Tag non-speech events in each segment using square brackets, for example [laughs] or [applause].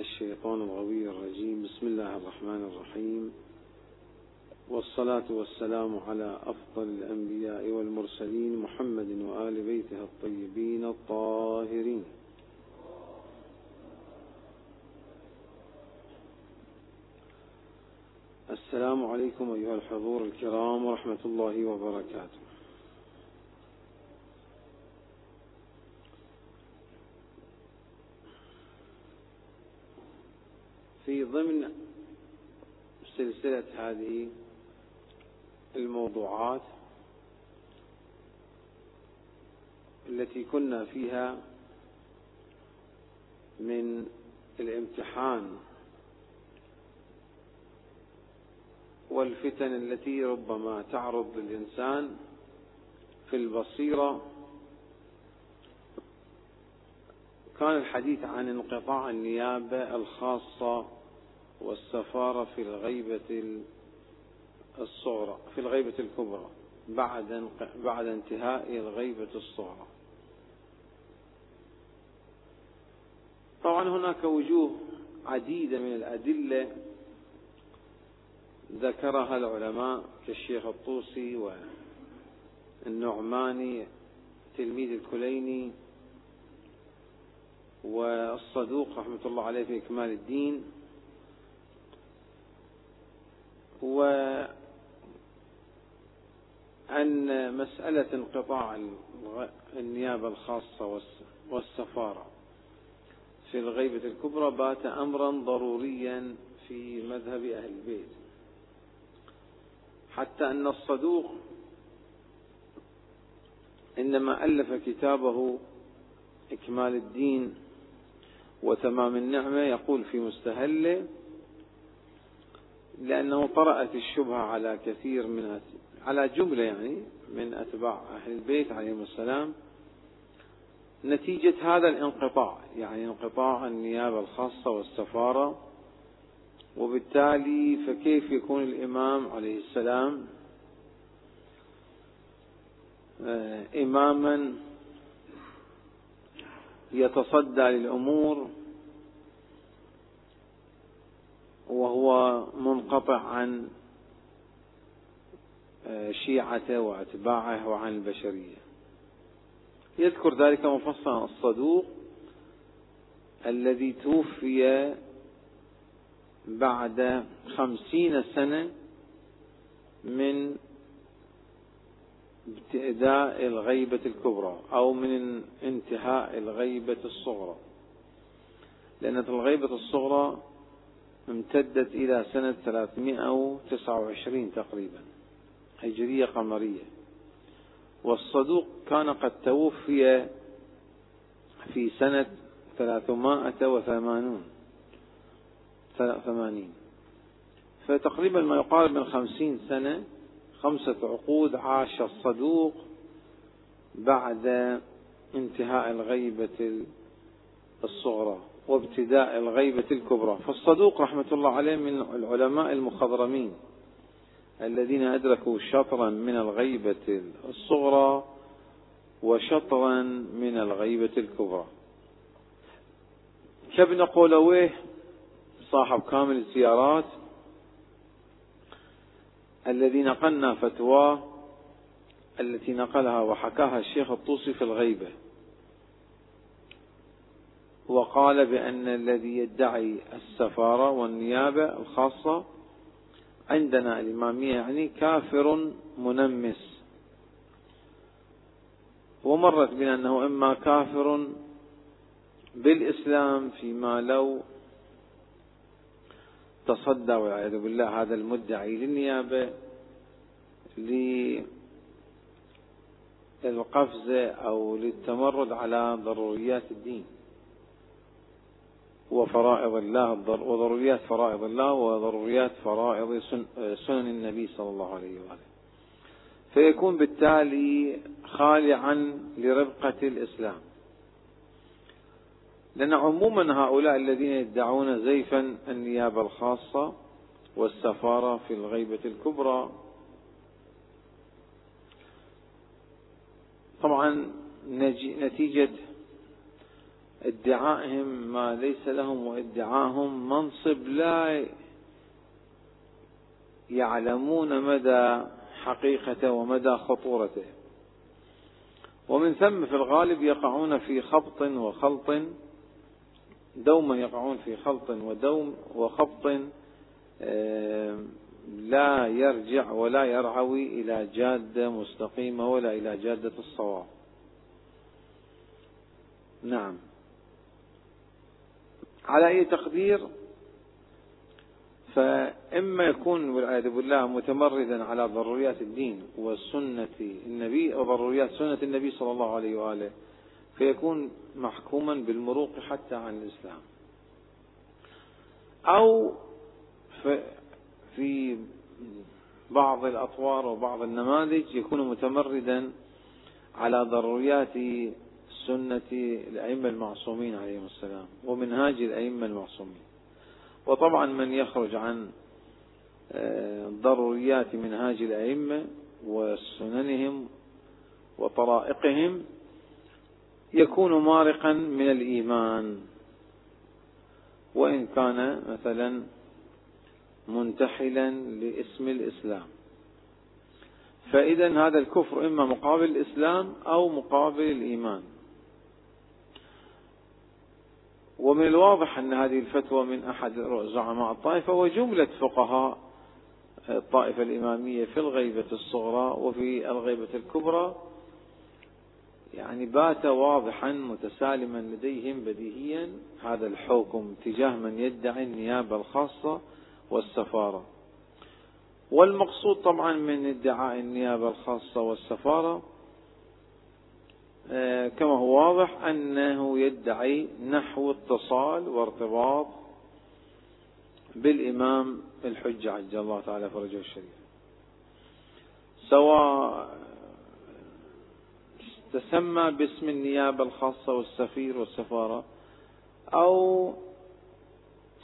الشيطان الغوي الرجيم. بسم الله الرحمن الرحيم. والصلاة والسلام على أفضل الأنبياء والمرسلين محمد وآل بيته الطيبين الطاهرين. السلام عليكم أيها الحضور الكرام ورحمة الله وبركاته. في ضمن سلسلة هذه الموضوعات التي كنا فيها من الامتحان والفتن التي ربما تعرض للإنسان في البصيرة كان الحديث عن انقطاع النيابة الخاصة والسفارة في الغيبة الصغرى في الغيبة الكبرى بعد بعد انتهاء الغيبة الصغرى. طبعا هناك وجوه عديدة من الأدلة ذكرها العلماء كالشيخ الطوسي والنعماني تلميذ الكليني والصدوق رحمة الله عليه في إكمال الدين. وأن مسألة انقطاع النيابة الخاصة والسفارة في الغيبة الكبرى بات أمرا ضروريا في مذهب أهل البيت. حتى أن الصدوق إنما ألف كتابه إكمال الدين وتمام النعمة يقول في مستهله لأنه طرأت الشبهة على كثير من على جملة يعني من أتباع أهل البيت عليهم السلام. نتيجة هذا الانقطاع يعني انقطاع النيابة الخاصة والسفارة وبالتالي فكيف يكون الإمام عليه السلام آه، إماما يتصدى للأمور وهو منقطع عن آه، شيعته وأتباعه وعن البشرية. يذكر ذلك مفصلا الصدوق الذي توفي بعد خمسين سنة من ابتداء الغيبة الكبرى أو من انتهاء الغيبة الصغرى. لأن الغيبة الصغرى امتدت إلى سنة 329 تقريبا هجرية قمرية. والصدوق كان قد توفي في سنة 380 ثمانين فتقريبا ما يقارب من خمسين سنة خمسة عقود عاش الصدوق بعد انتهاء الغيبة الصغرى. وابتداء الغيبة الكبرى. فالصدوق رحمة الله عليه من العلماء المخضرمين الذين أدركوا شطرا من الغيبة الصغرى وشطرا من الغيبة الكبرى. كابن قولويه صاحب كامل الزيارات الذي نقلنا فتواه التي نقلها وحكاها الشيخ الطوسي في الغيبة. وقال بأن الذي يدعي السفارة والنيابة الخاصة عندنا الإمامية يعني كافر منمس. ومرت بنا أنه إما كافر بالإسلام فيما لو تصدى والعياذ بالله هذا المدعي للنيابة للقفز أو للتمرد على ضروريات الدين. وفرائض الله وضروريات فرائض الله وضروريات فرائض سنن النبي صلى الله عليه وآله. فيكون بالتالي خالعا لربقة الإسلام. لأن عموما هؤلاء الذين يدعون زيفا النيابة الخاصة والسفارة في الغيبة الكبرى. طبعا نتيجة ادعائهم ما ليس لهم وادعاهم منصب لا يعلمون مدى حقيقته ومدى خطورته. ومن ثم في الغالب يقعون في خبط وخلط دوما يقعون في خلط ودوم وخبط آه، لا يرجع ولا يرعوي إلى جادة مستقيمة ولا إلى جادة الصواب. نعم. على أي تقدير؟ فإما يكون والعياذ بالله متمردا على ضروريات الدين وسنة النبي وضروريات سنة النبي صلى الله عليه وآله فيكون محكوما بالمروق حتى عن الإسلام. أو في بعض الأطوار وبعض النماذج يكون متمردا على ضروريات سنة الأئمة المعصومين عليهم السلام ومنهاج الأئمة المعصومين. وطبعا من يخرج عن آه، ضروريات منهاج الأئمة وسننهم وطرائقهم يكون مارقا من الإيمان. وإن كان مثلا منتحلا لاسم الإسلام. فإذا هذا الكفر إما مقابل الإسلام أو مقابل الإيمان. ومن الواضح أن هذه الفتوى من أحد زعماء الطائفة وجملة فقهاء الطائفة الإمامية في الغيبة الصغرى وفي الغيبة الكبرى. يعني بات واضحا متسالما لديهم بديهيا هذا الحكم تجاه من يدعي النيابة الخاصة والسفارة. والمقصود طبعا من ادعاء النيابة الخاصة والسفارة كما هو واضح أنه يدعي نحو اتصال وارتباط بالإمام الحجة عجل الله تعالى فرجه الشريف. سواء تسمى باسم النيابة الخاصة والسفير والسفارة أو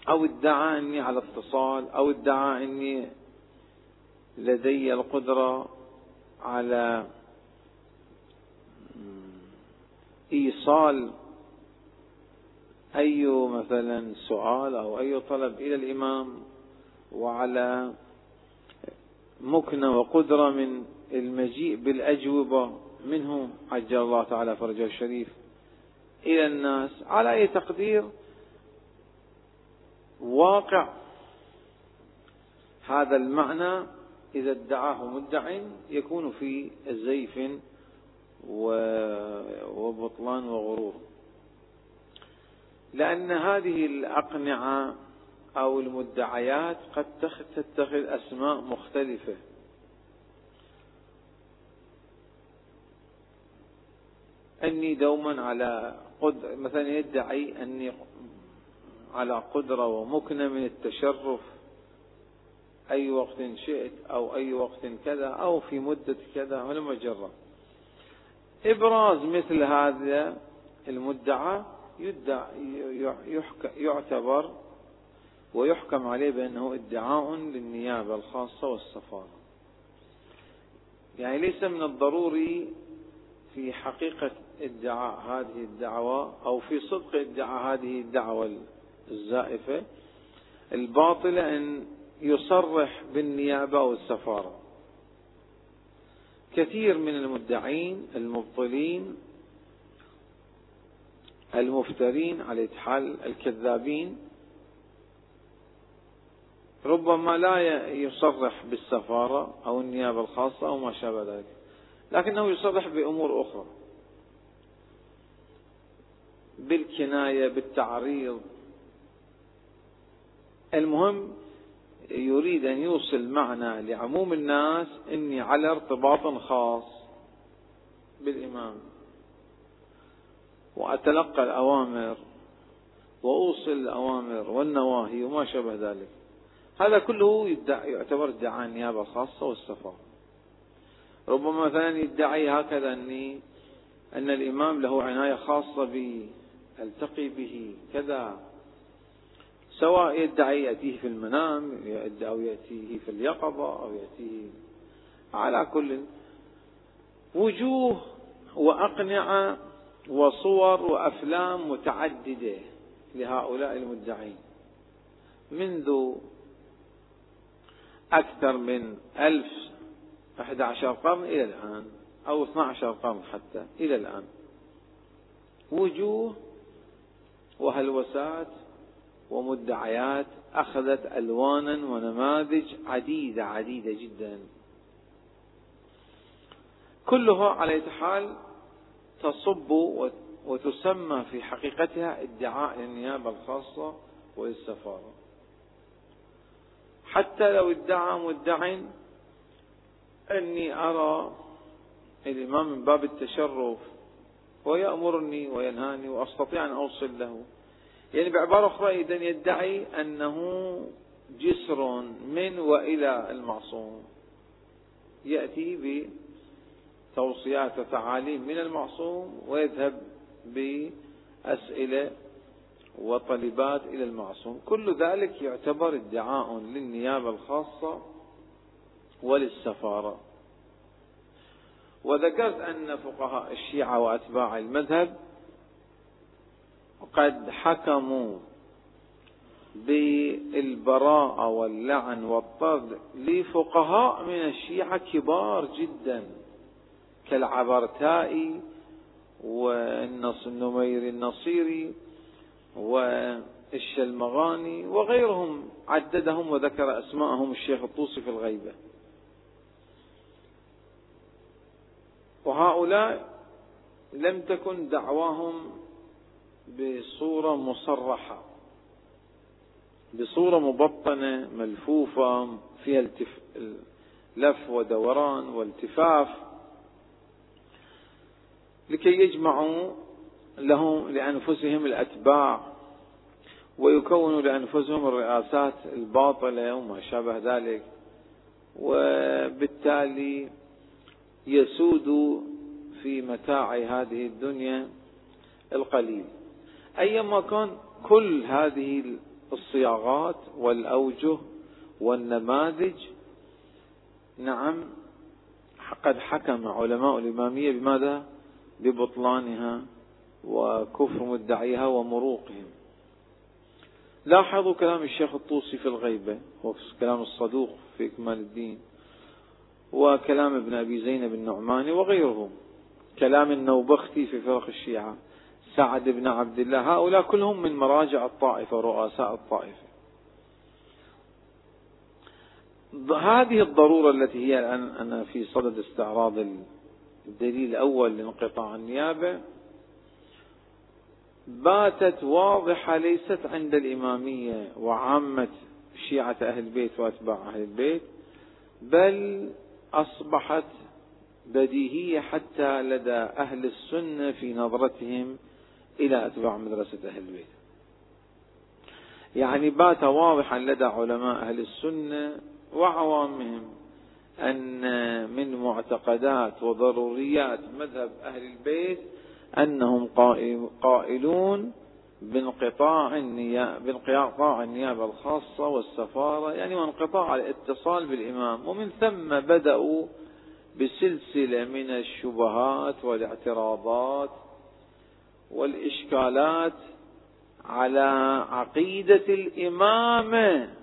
أو ادعى أني على اتصال أو ادعى أني لدي القدرة على إيصال أي مثلا سؤال أو أي طلب إلى الإمام وعلى مكنة وقدرة من المجيء بالأجوبة منه عجل الله تعالى فرجه الشريف إلى الناس على أي تقدير. واقع. هذا المعنى إذا ادعاه مدع يكون في زيف وبطلان وغرور. لأن هذه الأقنعة أو المدعيات قد تتخذ أسماء مختلفة. أني دوما على قد مثلا يدعي أني على قدرة ومكنة من التشرف. أي وقت شئت أو أي وقت كذا أو في مدة كذا ولما جرب إبراز مثل هذا المدعى يعتبر ويحكم عليه بأنه ادعاء للنيابة الخاصة والسفارة يعني ليس من الضروري في حقيقة ادعاء هذه الدعوة أو في صدق ادعاء هذه الدعوة الزائفة الباطلة أن يصرح بالنيابة أو السفارة كثير من المدعين المبطلين المفترين على حال الكذابين ربما لا يصرح بالسفارة أو النيابة الخاصة أو ما شابه ذلك لكنه يصرح بأمور أخرى. بالكناية بالتعريض. المهم يريد أن يوصل معنى لعموم الناس إني على ارتباط خاص بالإمام. وأتلقى الأوامر وأوصل الأوامر والنواهي وما شابه ذلك. هذا كله يدعي يعتبر ادعاء النيابة الخاصة والسفارة ربما مثلا يدعي هكذا أني أن الإمام له عناية خاصة بي. ألتقي به كذا. سواء يدعي يأتيه في المنام أو يأتيه في اليقظة أو يأتيه على كل. وجوه وأقنعة وصور وأفلام متعددة لهؤلاء المدعين. منذ أكثر من ألف أحد عشر قرن إلى الآن أو اثنى عشر قرن حتى إلى الآن وجوه وهلوسات ومدعيات أخذت ألوانا ونماذج عديدة عديدة جدا. كلها على حال تصب وتسمى في حقيقتها ادعاء للنيابة الخاصة وللسفارة حتى لو ادعى مدع أني أرى الإمام من باب التشرف ويأمرني وينهاني وأستطيع أن أوصل له. يعني بعبارة أخرى إذا يدعي أنه جسر من وإلى المعصوم. يأتي بتوصيات وتعاليم من المعصوم ويذهب بأسئلة وطلبات إلى المعصوم. كل ذلك يعتبر ادعاء للنيابة الخاصة وللسفارة. وذكرت أن فقهاء الشيعة وأتباع المذهب قد حكموا بالبراءة واللعن والطرد لفقهاء من الشيعة كبار جدا كالعبرتائي والنمير النصيري والشلمغاني وغيرهم عددهم وذكر أسماءهم الشيخ الطوسي في الغيبة. وهؤلاء لم تكن دعواهم بصورة مصرحة بصورة مبطنة ملفوفة فيها التف... لف ودوران والتفاف لكي يجمعوا لهم لأنفسهم الأتباع ويكونوا لأنفسهم الرئاسات الباطلة وما شابه ذلك وبالتالي يسود في متاع هذه الدنيا القليل. أيما كان كل هذه الصياغات والأوجه والنماذج نعم قد حكم علماء الإمامية بماذا؟ ببطلانها وكفر مدعيها ومروقهم لاحظوا كلام الشيخ الطوسي في الغيبة وكلام الصدوق في إكمال الدين وكلام ابن أبي زينب النعماني وغيرهم كلام النوبختي في فرق الشيعة سعد بن عبد الله. هؤلاء كلهم من مراجع الطائفة ورؤساء الطائفة. هذه الضرورة التي هي الآن أنا في صدد استعراض الدليل الأول لانقطاع النيابة باتت واضحة ليست عند الإمامية وعامة شيعة أهل البيت وأتباع أهل البيت بل أصبحت بديهية حتى لدى أهل السنة في نظرتهم إلى أتباع مدرسة أهل البيت. يعني بات واضحا لدى علماء أهل السنة وعوامهم أن من معتقدات وضروريات مذهب أهل البيت أنهم قائلون بانقطاع بانقطاع النيابة الخاصة والسفارة يعني وانقطاع الاتصال بالإمام. ومن ثم بدأوا بسلسلة من الشبهات والاعتراضات والإشكالات على عقيدة الإمامة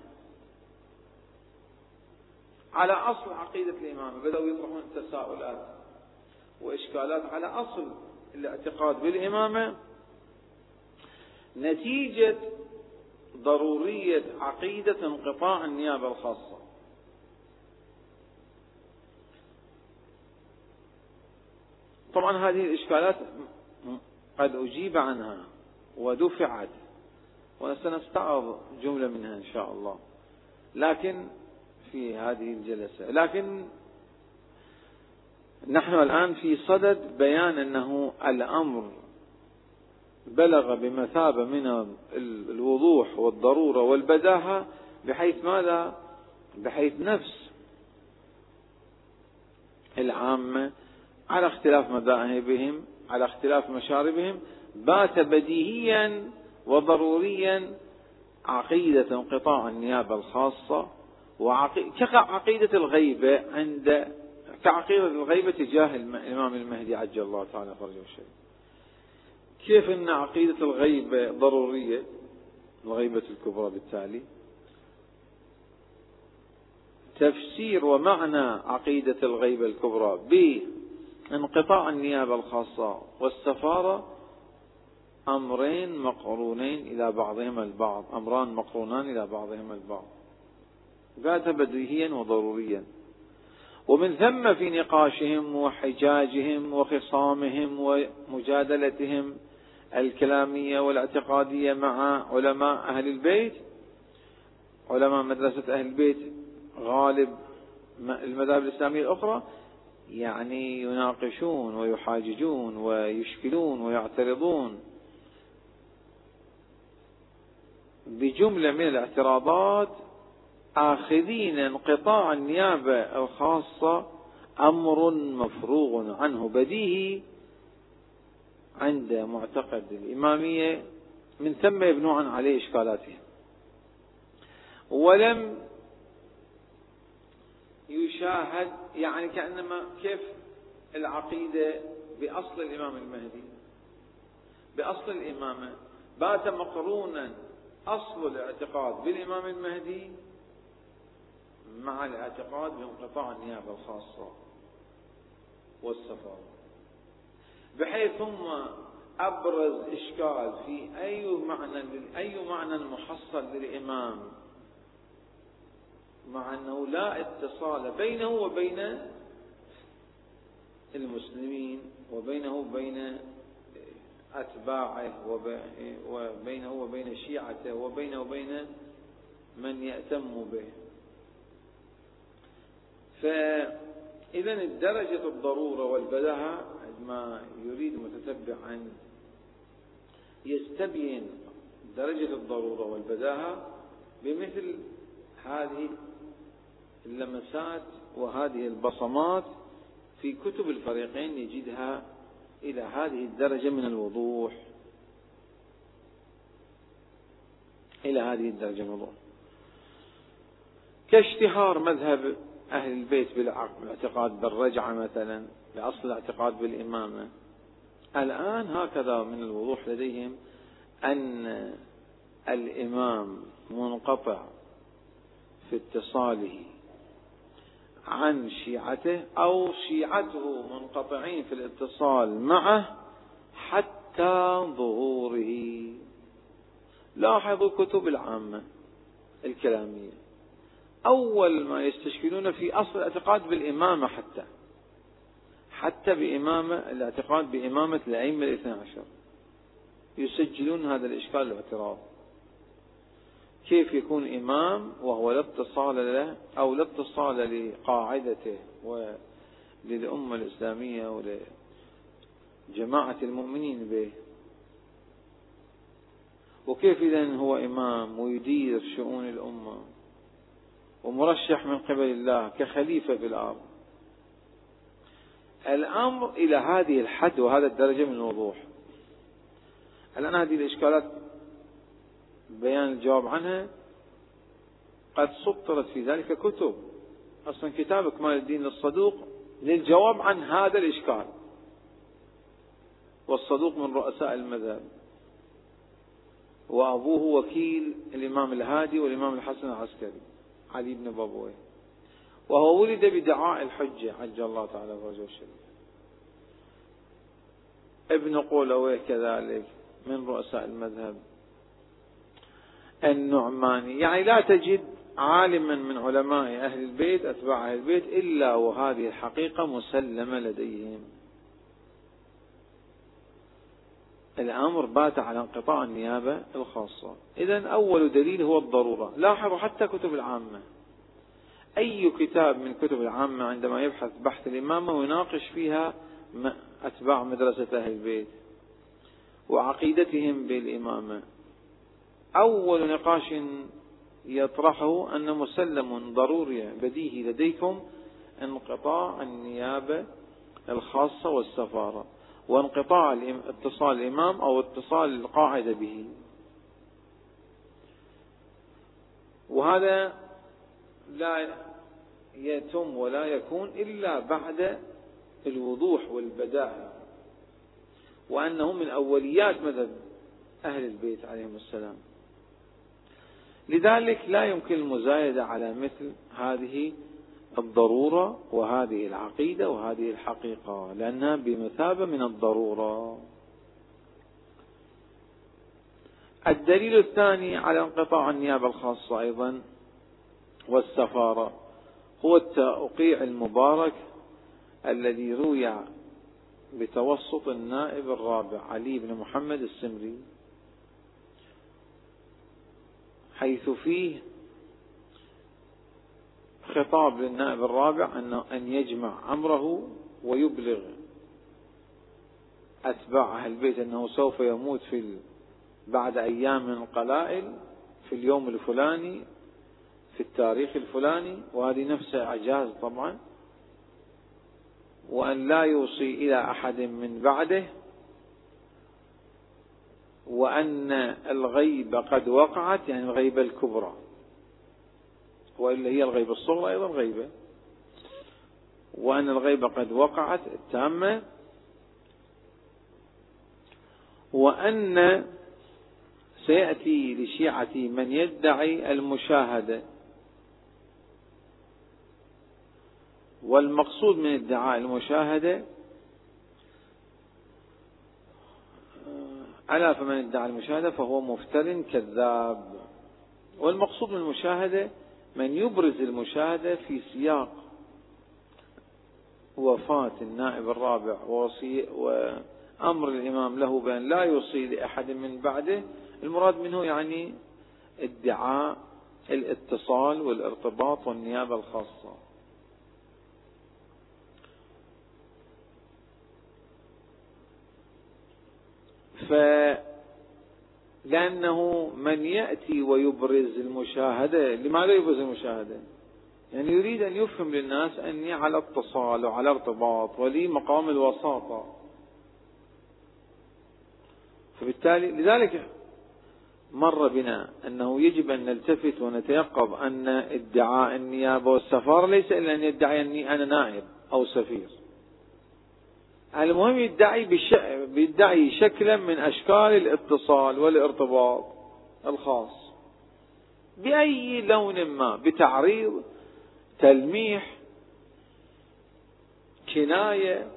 على أصل عقيدة الإمامة بدأوا يطرحون تساؤلات وإشكالات على أصل الاعتقاد بالإمامة نتيجة ضرورية عقيدة انقطاع النيابة الخاصة. طبعا هذه الإشكالات قد أجيب عنها ودفعت وسنستعرض جملة منها إن شاء الله لكن في هذه الجلسة لكن نحن الآن في صدد بيان أنه الأمر بلغ بمثابة من الوضوح والضرورة والبداهة بحيث ماذا؟ بحيث نفس العامة على اختلاف مذاهبهم على اختلاف مشاربهم بات بديهيا وضروريا عقيدة انقطاع النيابة الخاصة كعقيدة الغيبة عند كعقيدة الغيبة تجاه الإمام المهدي عجل الله تعالى فرجه الشريف. كيف أن عقيدة الغيبة ضرورية؟ الغيبة الكبرى بالتالي. تفسير ومعنى عقيدة الغيبة الكبرى بانقطاع النيابة الخاصة والسفارة أمرين مقرونين إلى بعضهما البعض أمران مقرونان إلى بعضهما البعض. قالها بديهيا وضروريا. ومن ثم في نقاشهم وحجاجهم وخصامهم ومجادلتهم الكلامية والاعتقادية مع علماء أهل البيت. علماء مدرسة أهل البيت غالب المذاهب الإسلامية الأخرى يعني يناقشون ويحاججون ويشكلون ويعترضون بجملة من الاعتراضات آخذين انقطاع النيابة الخاصة أمر مفروغ عنه بديهي عند معتقد الإمامية من ثم يبنون عليه إشكالاتهم. ولم يشاهد يعني كأنما كيف العقيدة بأصل الإمام المهدي؟ بأصل الإمامة. بات مقرونا أصل الاعتقاد بالإمام المهدي مع الاعتقاد بانقطاع النيابة الخاصة والسفارة. بحيث ثم أبرز إشكال في أي معنى أي معنى محصل للإمام مع أنه لا اتصال بينه وبين المسلمين وبينه وبين أتباعه وبينه وبين شيعته وبينه وبين من يأتم به. فإذا الدرجة الضرورة والبداهة عندما يريد متتبع أن يستبين درجة الضرورة والبداهة بمثل هذه اللمسات وهذه البصمات في كتب الفريقين يجدها إلى هذه الدرجة من الوضوح. إلى هذه الدرجة من الوضوح. كاشتهار مذهب أهل البيت بالاعتقاد بالرجعة مثلا بأصل الاعتقاد بالإمامة. الآن هكذا من الوضوح لديهم أن الإمام منقطع في اتصاله عن شيعته أو شيعته منقطعين في الاتصال معه حتى ظهوره. لاحظوا كتب العامة الكلامية. أول ما يستشكلون في أصل الاعتقاد بالإمامة حتى حتى بإمامة الاعتقاد بإمامة الأئمة الاثنى عشر يسجلون هذا الإشكال الاعتراض. كيف يكون إمام وهو لا اتصال له أو لا اتصال لقاعدته وللأمة الإسلامية ولجماعة المؤمنين به؟ وكيف إذا هو إمام ويدير شؤون الأمة ومرشح من قبل الله كخليفة في الأرض؟ الأمر إلى هذه الحد وهذا الدرجة من الوضوح. الآن هذه الإشكالات بيان الجواب عنها. قد سطرت في ذلك كتب. أصلا كتاب إكمال الدين للصدوق للجواب عن هذا الإشكال. والصدوق من رؤساء المذهب. وأبوه وكيل الإمام الهادي والإمام الحسن العسكري علي بن بابوي. وهو ولد بدعاء الحجة عجل الله تعالى فرجه الشريف ابن قولويه كذلك من رؤساء المذهب. النعماني. يعني لا تجد عالما من علماء أهل البيت أتباع أهل البيت إلا وهذه الحقيقة مسلمة لديهم. الأمر بات على انقطاع النيابة الخاصة. إذا أول دليل هو الضرورة. لاحظوا حتى كتب العامة. أي كتاب من كتب العامة عندما يبحث بحث الإمامة ويناقش فيها أتباع مدرسة أهل البيت وعقيدتهم بالإمامة. أول نقاش يطرحه أن مسلم ضروري بديهي لديكم انقطاع النيابة الخاصة والسفارة وانقطاع اتصال الإمام أو اتصال القاعدة به. وهذا لا يتم ولا يكون إلا بعد الوضوح والبداهة وأنه من أوليات مذهب أهل البيت عليهم السلام. لذلك لا يمكن المزايدة على مثل هذه الضرورة وهذه العقيدة وهذه الحقيقة لأنها بمثابة من الضرورة. الدليل الثاني على انقطاع النيابة الخاصة أيضا والسفارة هو التوقيع المبارك الذي روي بتوسط النائب الرابع علي بن محمد السمري. حيث فيه خطاب للنائب الرابع أنه أن يجمع أمره ويبلغ أتباع أهل البيت أنه سوف يموت في بعد أيام قلائل في اليوم الفلاني في التاريخ الفلاني وهذه نفسها إعجاز طبعا وأن لا يوصي إلى أحد من بعده وأن الغيبة قد وقعت يعني الغيبة الكبرى. وإلا هي الغيبة الصغرى أيضا غيبة. وأن الغيبة قد وقعت التامة وأن سيأتي لشيعة من يدعي المشاهدة. والمقصود من ادعاء المشاهدة ألا فمن ادعى المشاهدة فهو مفتر كذاب. والمقصود من المشاهدة من يبرز المشاهدة في سياق وفاة النائب الرابع ووصي وأمر الإمام له بأن لا يوصي لأحد من بعده. المراد منه يعني ادعاء الاتصال والارتباط والنيابة الخاصة. لأنه من يأتي ويبرز المشاهدة لماذا يبرز المشاهدة؟ يعني يريد أن يفهم للناس أني على اتصال وعلى ارتباط ولي مقام الوساطة. فبالتالي لذلك مر بنا أنه يجب أن نلتفت ونتيقظ أن ادعاء النيابة والسفارة ليس إلا أن يدعي أني أنا نائب أو سفير. المهم يدعي بش... بيدعي شكلا من أشكال الاتصال والارتباط الخاص. بأي لون ما بتعريض تلميح كناية.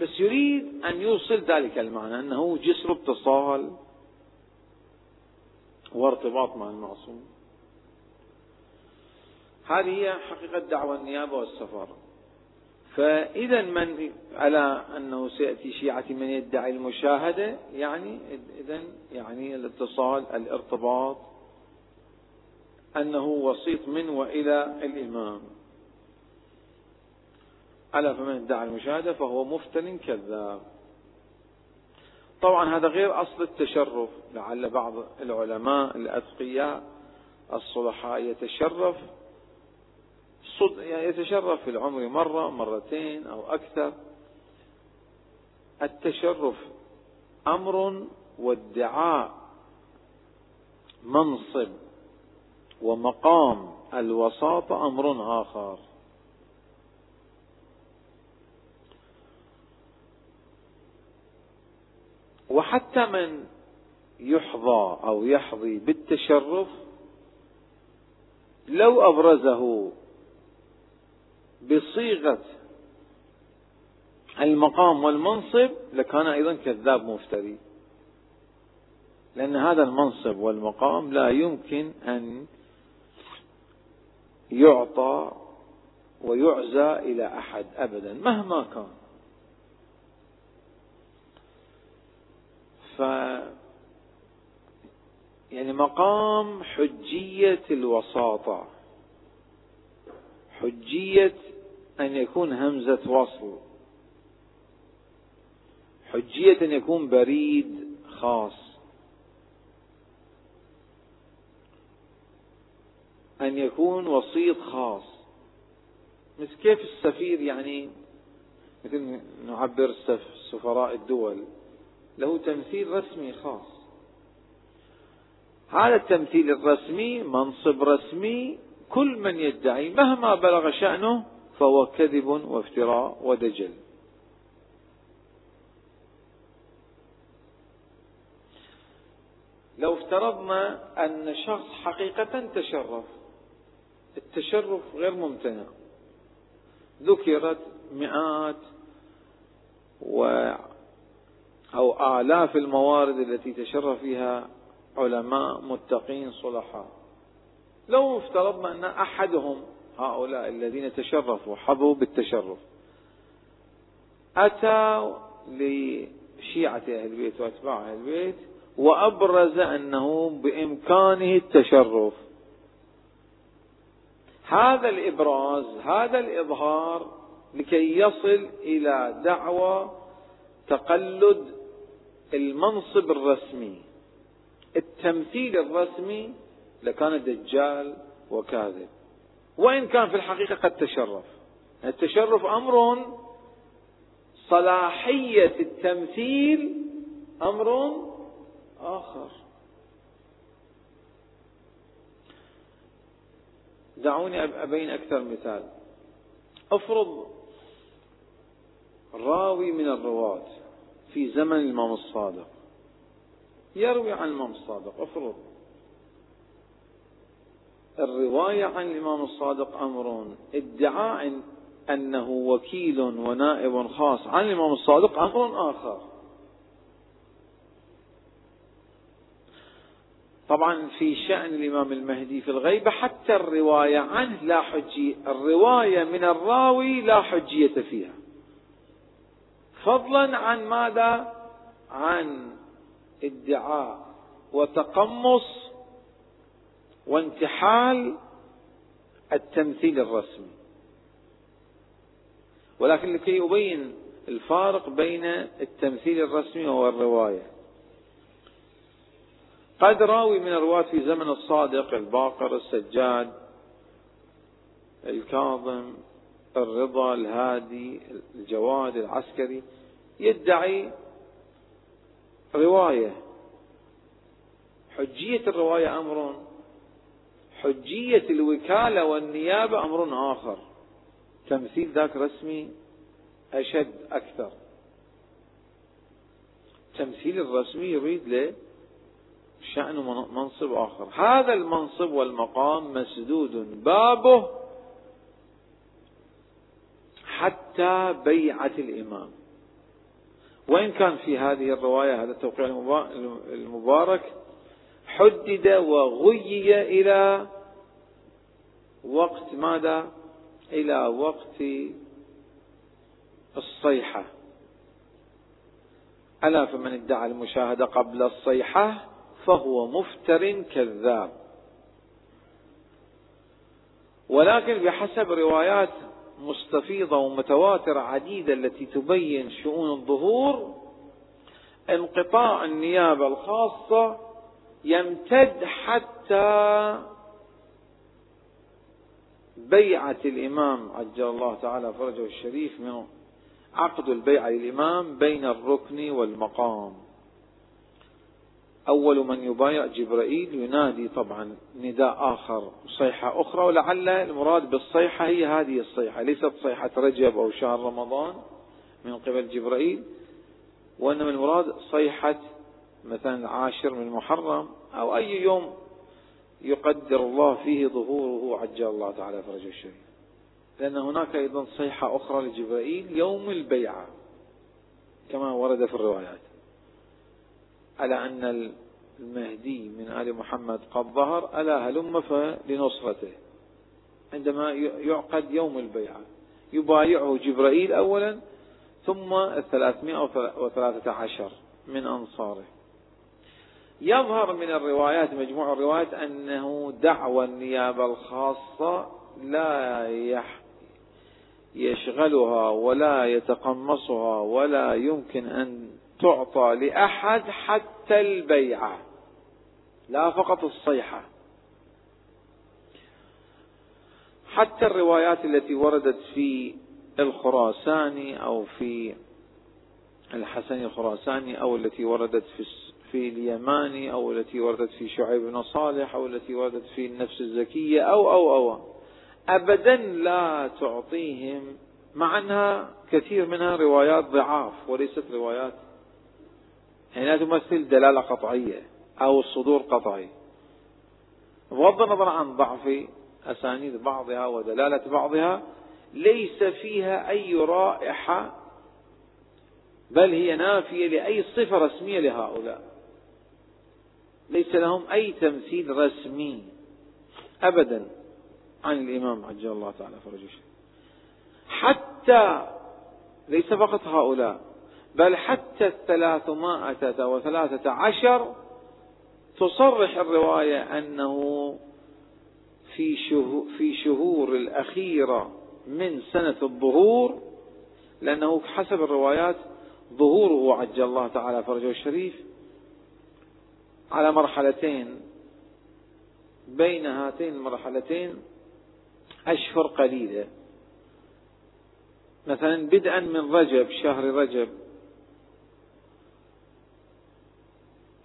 بس يريد أن يوصل ذلك المعنى أنه جسر اتصال وارتباط مع المعصوم. هذه هي حقيقة دعوة النيابة والسفارة. فإذا من على أنه سيأتي شيعة من يدعي المشاهدة يعني إذا يعني الاتصال الارتباط أنه وسيط من وإلى الإمام. ألا فمن ادعى المشاهدة فهو مفتن كذاب. طبعا هذا غير أصل التشرف. لعل بعض العلماء الأتقياء الصلحاء يتشرف يعني يتشرف في العمر مرة مرتين أو أكثر. التشرف أمر وادعاء منصب ومقام. الوساطة أمر آخر. وحتى من يحظى أو يحظي بالتشرف لو أبرزه بصيغة المقام والمنصب لكان أيضا كذاب مفتري. لأن هذا المنصب والمقام لا يمكن أن يعطى ويعزى إلى أحد أبدا مهما كان. ف يعني مقام حجية الوساطة. حجية أن يكون همزة وصل. حجية أن يكون بريد خاص. أن يكون وسيط خاص. مثل كيف السفير يعني؟ مثل نعبر سفراء الدول. له تمثيل رسمي خاص. هذا التمثيل الرسمي منصب رسمي كل من يدعي مهما بلغ شأنه فهو كذب وافتراء ودجل. لو افترضنا أن شخص حقيقة تشرف التشرف غير ممتنع. ذكرت مئات و أو آلاف الموارد التي تشرف فيها علماء متقين صلحاء. لو افترضنا أن أحدهم هؤلاء الذين تشرفوا حظوا بالتشرف أتى لشيعة أهل البيت وأتباع أهل البيت وأبرز أنه بإمكانه التشرف. هذا الإبراز هذا الإظهار لكي يصل إلى دعوى تقلد المنصب الرسمي التمثيل الرسمي لكان دجال وكاذب. وإن كان في الحقيقة قد تشرف. التشرف أمر صلاحية التمثيل أمر آخر. دعوني أبين أكثر مثال. افرض راوي من الرواة في زمن الإمام الصادق. يروي عن الإمام الصادق افرض. الرواية عن الإمام الصادق أمر ادعاء أنه وكيل ونائب خاص. عن الإمام الصادق أمر آخر. طبعا في شأن الإمام المهدي في الغيبة حتى الرواية عنه لا حجية. الرواية من الراوي لا حجية فيها. فضلا عن ماذا؟ عن ادعاء وتقمص وانتحال التمثيل الرسمي. ولكن لكي أبين الفارق بين التمثيل الرسمي والرواية قد راوي من الرواة في زمن الصادق الباقر السجاد الكاظم الرضا الهادي الجواد العسكري يدعي رواية. حجية الرواية أمر حجية الوكالة والنيابة أمر آخر. تمثيل ذاك رسمي أشد أكثر. تمثيل الرسمي يريد له شأن منصب آخر. هذا المنصب والمقام مسدود. بابه حتى بيعة الإمام. وإن كان في هذه الرواية هذا التوقيع المبارك حدد وغيي إلى وقت ماذا؟ إلى وقت الصيحة ألا فمن ادعى المشاهدة قبل الصيحة فهو مفتر كذاب ولكن بحسب روايات مستفيضة ومتواترة عديدة التي تبين شؤون الظهور انقطاع النيابة الخاصة يمتد حتى بيعة الإمام عجل الله تعالى فرجه الشريف من عقد البيعة للإمام بين الركن والمقام. أول من يبايع جبرائيل ينادي طبعا نداء آخر صيحة أخرى ولعل المراد بالصيحة هي هذه الصيحة. ليست صيحة رجب أو شهر رمضان من قبل جبرائيل وإنما المراد صيحة مثلا العاشر من محرم أو أي يوم يقدر الله فيه ظهوره عجل الله تعالى فرجه الشريف لأن هناك أيضا صيحة أخرى لجبرائيل يوم البيعة كما ورد في الروايات. على أن المهدي من آل محمد قد ظهر ألا هلم لنصرته عندما يعقد يوم البيعة يبايعه جبرائيل أولا ثم الثلاثمائة وثلاثة عشر من أنصاره. يظهر من الروايات مجموع الروايات أنه دعوى النيابة الخاصة لا يشغلها ولا يتقمصها ولا يمكن أن تعطى لأحد حتى البيعة لا فقط الصيحة. حتى الروايات التي وردت في الخراساني أو في الحسن الخراساني أو التي وردت في في اليماني أو التي وردت في شعيب بن صالح أو التي وردت في النفس الزكية أو أو أو. أبدا لا تعطيهم مع أنها كثير منها روايات ضعاف وليست روايات. يعني لا تمثل دلالة قطعية أو الصدور قطعي. بغض النظر عن ضعف أسانيد بعضها ودلالة بعضها ليس فيها أي رائحة بل هي نافية لأي صفة رسمية لهؤلاء. ليس لهم أي تمثيل رسمي أبدا عن الإمام عجل الله تعالى فرجه. حتى ليس فقط هؤلاء بل حتى الثلاثمائة وثلاثة عشر تصرح الرواية أنه في في شهور الأخيرة من سنة الظهور لأنه حسب الروايات ظهوره عجل الله تعالى فرجه الشريف على مرحلتين بين هاتين المرحلتين أشهر قليلة. مثلا بدءا من رجب شهر رجب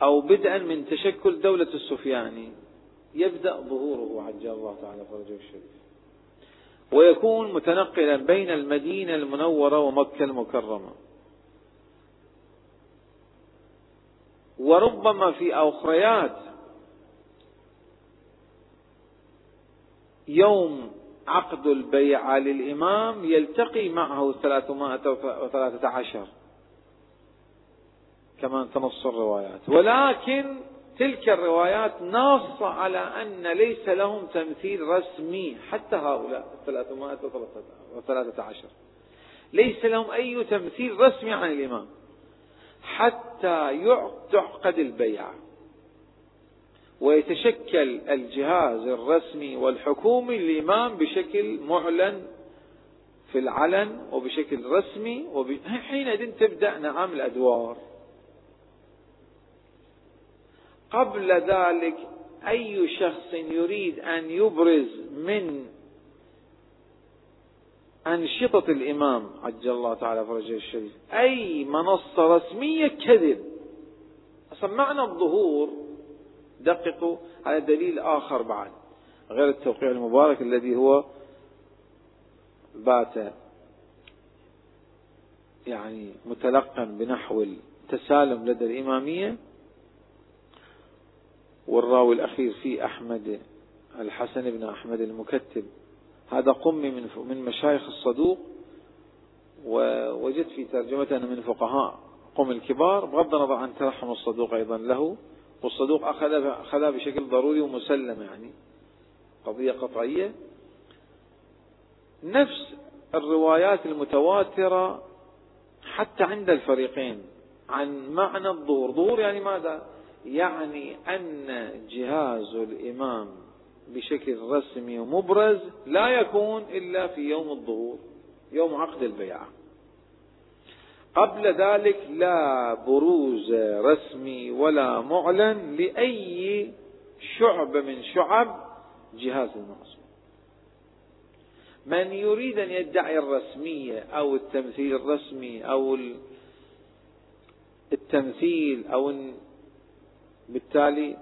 أو بدءا من تشكل دولة السفياني. يبدأ ظهوره عجل الله تعالى فرجه الشريف. ويكون متنقلا بين المدينة المنورة ومكة المكرمة. وربما في أخريات يوم عقد البيعة للإمام يلتقي معه ثلاثمائة وثلاثة عشر. كما تنص الروايات. ولكن تلك الروايات ناصة على أن ليس لهم تمثيل رسمي حتى هؤلاء الثلاثمائة وثلاثة عشر. ليس لهم أي تمثيل رسمي عن الإمام. حتى تعقد البيعة ويتشكل الجهاز الرسمي والحكومي للإمام بشكل معلن في العلن وبشكل رسمي وحينئذ تبدأ نعم الأدوار. قبل ذلك أي شخص يريد أن يبرز من أنشطة الإمام عجل الله تعالى فرجه الشريف. أي منصة رسمية كذب. أصلا معنى الظهور دققوا على دليل آخر بعد. غير التوقيع المبارك الذي هو بات يعني متلقن بنحو التسالم لدى الإمامية. والراوي الأخير في أحمد الحسن بن أحمد المكتب. هذا قمي من من مشايخ الصدوق ووجدت في ترجمته أنه من فقهاء قم الكبار بغض النظر عن ترحم الصدوق أيضا له والصدوق أخذها بشكل ضروري ومسلم يعني قضية قطعية. نفس الروايات المتواترة حتى عند الفريقين عن معنى الظهور ظهور يعني ماذا؟ يعني أن جهاز الإمام بشكل رسمي ومبرز لا يكون إلا في يوم الظهور يوم عقد البيعة. قبل ذلك لا بروز رسمي ولا معلن لأي شعبة من شعب جهاز المعصوم. من يريد أن يدعي الرسمية أو التمثيل الرسمي أو التمثيل أو بالتالي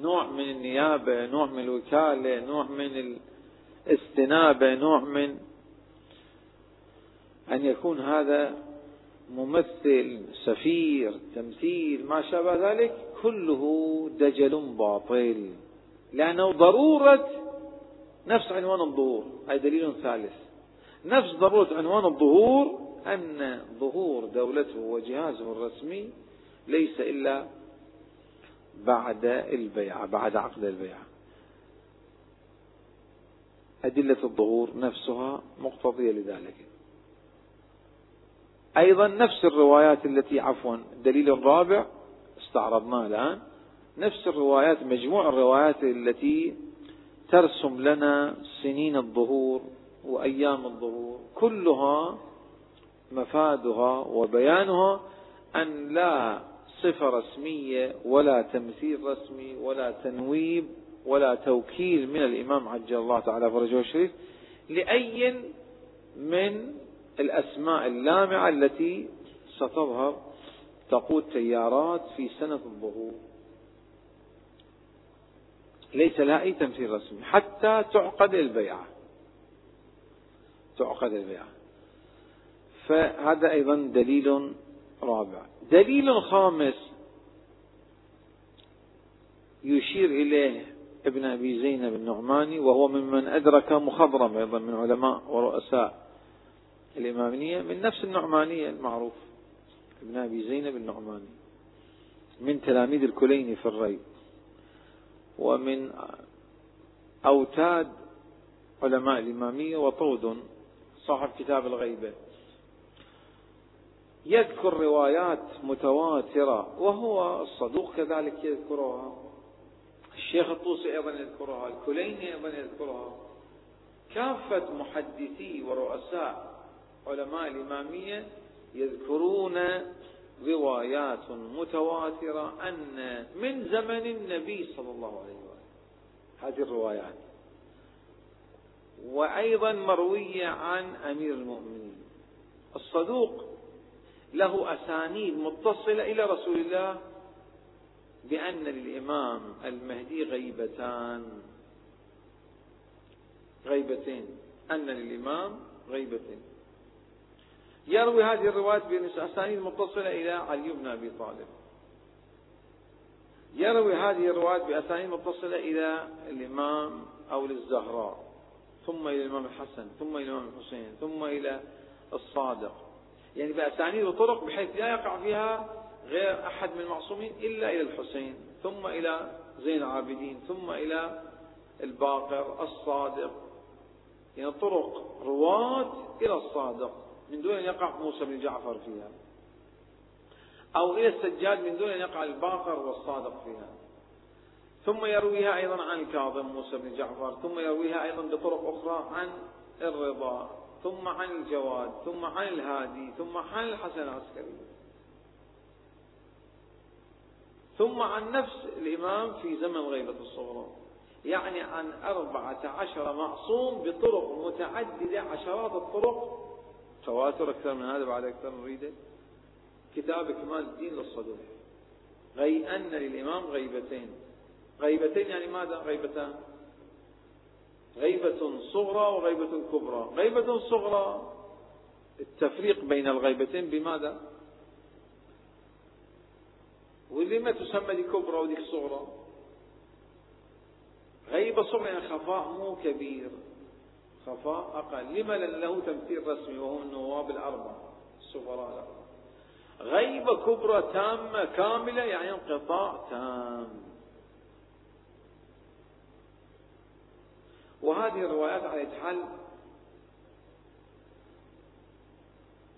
نوع من النيابة نوع من الوكالة نوع من الاستنابة نوع من أن يكون هذا ممثل سفير تمثيل ما شابه ذلك كله دجل باطل. لأنه ضرورة نفس عنوان الظهور أي دليل ثالث. نفس ضرورة عنوان الظهور أن ظهور دولته وجهازه الرسمي ليس إلا بعد البيعة بعد عقد البيعة أدلة الظهور نفسها مقتضية لذلك. أيضا نفس الروايات التي عفوا الدليل الرابع استعرضناه الآن. نفس الروايات مجموع الروايات التي ترسم لنا سنين الظهور وأيام الظهور. كلها مفادها وبيانها أن لا صفة رسمية ولا تمثيل رسمي ولا تنويب ولا توكيل من الإمام عجل الله تعالى فرجه الشريف لأي من الأسماء اللامعة التي ستظهر تقود تيارات في سنة الظهور. ليس لها أي تمثيل رسمي حتى تعقد البيعة. تعقد البيعة. فهذا أيضا دليل رابع دليل خامس. يشير إليه ابن أبي زينب النعماني وهو ممن أدرك مخضرم أيضا من علماء ورؤساء الإمامية من نفس النعمانية المعروف ابن أبي زينب النعماني من تلاميذ الكليني في الري ومن أوتاد علماء الإمامية وطود صاحب كتاب الغيبة. يذكر روايات متواترة وهو الصدوق كذلك يذكرها. الشيخ الطوسي أيضا يذكرها الكليني أيضا يذكرها. كافة محدثي ورؤساء علماء الإمامية يذكرون روايات متواترة أن من زمن النبي صلى الله عليه وسلم. هذه الروايات. وأيضا مروية عن أمير المؤمنين. الصدوق له أسانيد متصلة إلى رسول الله بأن للإمام المهدي غيبتان. غيبتين. أن للإمام غيبتين. يروي هذه الروايات بأسانيد متصلة إلى علي بن أبي طالب. يروي هذه الروايات بأسانيد متصلة إلى الإمام أو للزهراء ثم إلى الإمام الحسن ثم إلى الإمام الحسين ثم إلى الصادق. يعني بأسانيد وطرق بحيث لا يقع فيها غير أحد من المعصومين إلا إلى الحسين ثم إلى زين العابدين ثم إلى الباقر الصادق. يعني طرق رواة إلى الصادق من دون أن يقع موسى بن جعفر فيها. أو إلى السجاد من دون أن يقع الباقر والصادق فيها. ثم يرويها أيضا عن الكاظم موسى بن جعفر ثم يرويها أيضا بطرق أخرى عن الرضا. ثم عن الجواد ثم عن الهادي ثم عن الحسن العسكري. ثم عن نفس الإمام في زمن غيبة الصغرى. يعني عن أربعة عشر معصوم بطرق متعددة عشرات الطرق. تواتر أكثر من هذا بعد أكثر نريده كتاب كمال الدين للصدوق غي أن للإمام غيبتين. غيبتين يعني ماذا؟ غيبتان. غيبة صغرى وغيبة كبرى. غيبة صغرى التفريق بين الغيبتين بماذا؟ ولما تسمى دي كبرى ودي صغرى؟ غيبة صغرى يعني خفاء مو كبير. خفاء أقل. لما لأن له تمثيل رسمي وهو النواب الأربعة السفراء الأربعة. غيبة كبرى تامة كاملة يعني انقطاع تام. وهذه الروايات على حال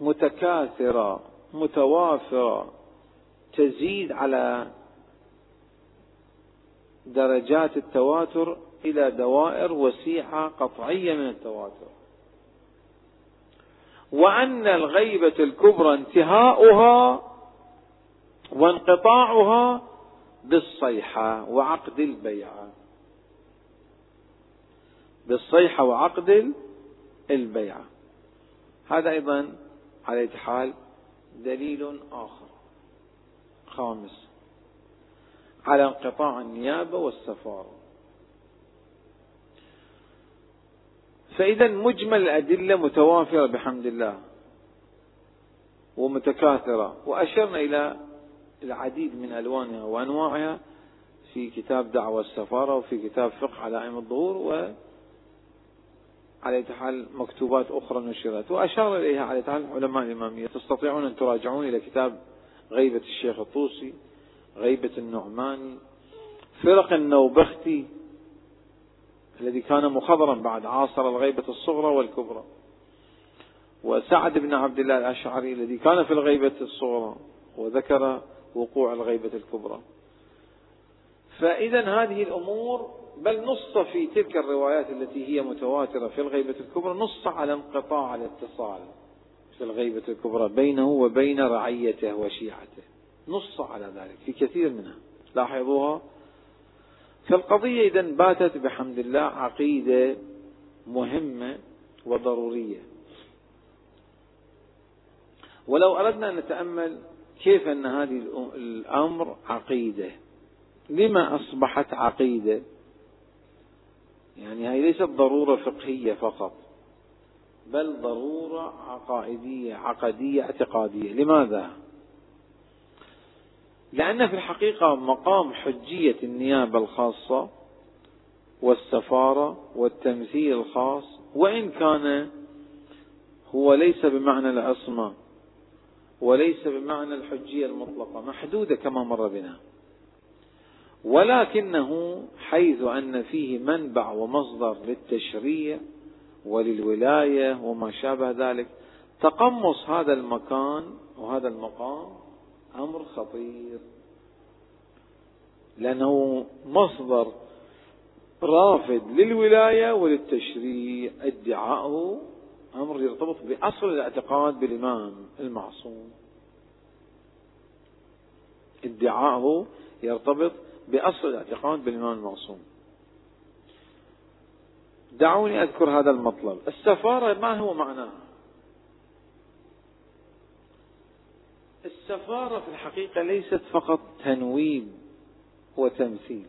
متكاثرة متوافرة تزيد على درجات التواتر إلى دوائر وسيعة قطعية من التواتر. وأن الغيبة الكبرى انتهاؤها وانقطاعها بالصيحة وعقد البيعة. بالصيحة وعقد البيعة هذا أيضا على حال دليل آخر. خامس. على انقطاع النيابة والسفارة فإذا مجمل الأدلة متوافرة بحمد الله ومتكاثرة وأشرنا إلى العديد من ألوانها وأنواعها في كتاب دعوة السفارة وفي كتاب فقه علائم الظهور و على حال مكتوبات أخرى نشرت. وأشار إليها على حال علماء الإمامية. تستطيعون أن تراجعون إلى كتاب غيبة الشيخ الطوسي غيبة النعماني فرق النوبختي الذي كان مخضرا بعد عاصر الغيبة الصغرى والكبرى. وسعد بن عبد الله الأشعري الذي كان في الغيبة الصغرى وذكر وقوع الغيبة الكبرى. فإذا هذه الأمور بل نص في تلك الروايات التي هي متواترة في الغيبة الكبرى نص على انقطاع الاتصال في الغيبة الكبرى بينه وبين رعيته وشيعته. نص على ذلك في كثير منها. لاحظوها؟ فالقضية إذا باتت بحمد الله عقيدة مهمة وضرورية. ولو أردنا أن نتأمل كيف أن هذه الأمر عقيدة. لما أصبحت عقيدة؟ يعني هذه ليست ضرورة فقهية فقط بل ضرورة عقائدية عقدية اعتقادية. لماذا؟ لأن في الحقيقة مقام حجية النيابة الخاصة والسفارة والتمثيل الخاص وإن كان هو ليس بمعنى العصمة وليس بمعنى الحجية المطلقة محدودة كما مر بنا. ولكنه حيث أن فيه منبع ومصدر للتشريع وللولاية وما شابه ذلك تقمص هذا المكان وهذا المقام أمر خطير. لأنه مصدر رافد للولاية وللتشريع ادعاؤه أمر يرتبط بأصل الاعتقاد بالإمام المعصوم. ادعاؤه يرتبط بأصل الاعتقاد بالإمام المعصوم. دعوني أذكر هذا المطلب. السفارة ما هو معناها السفارة في الحقيقة ليست فقط تنويب وتمثيل.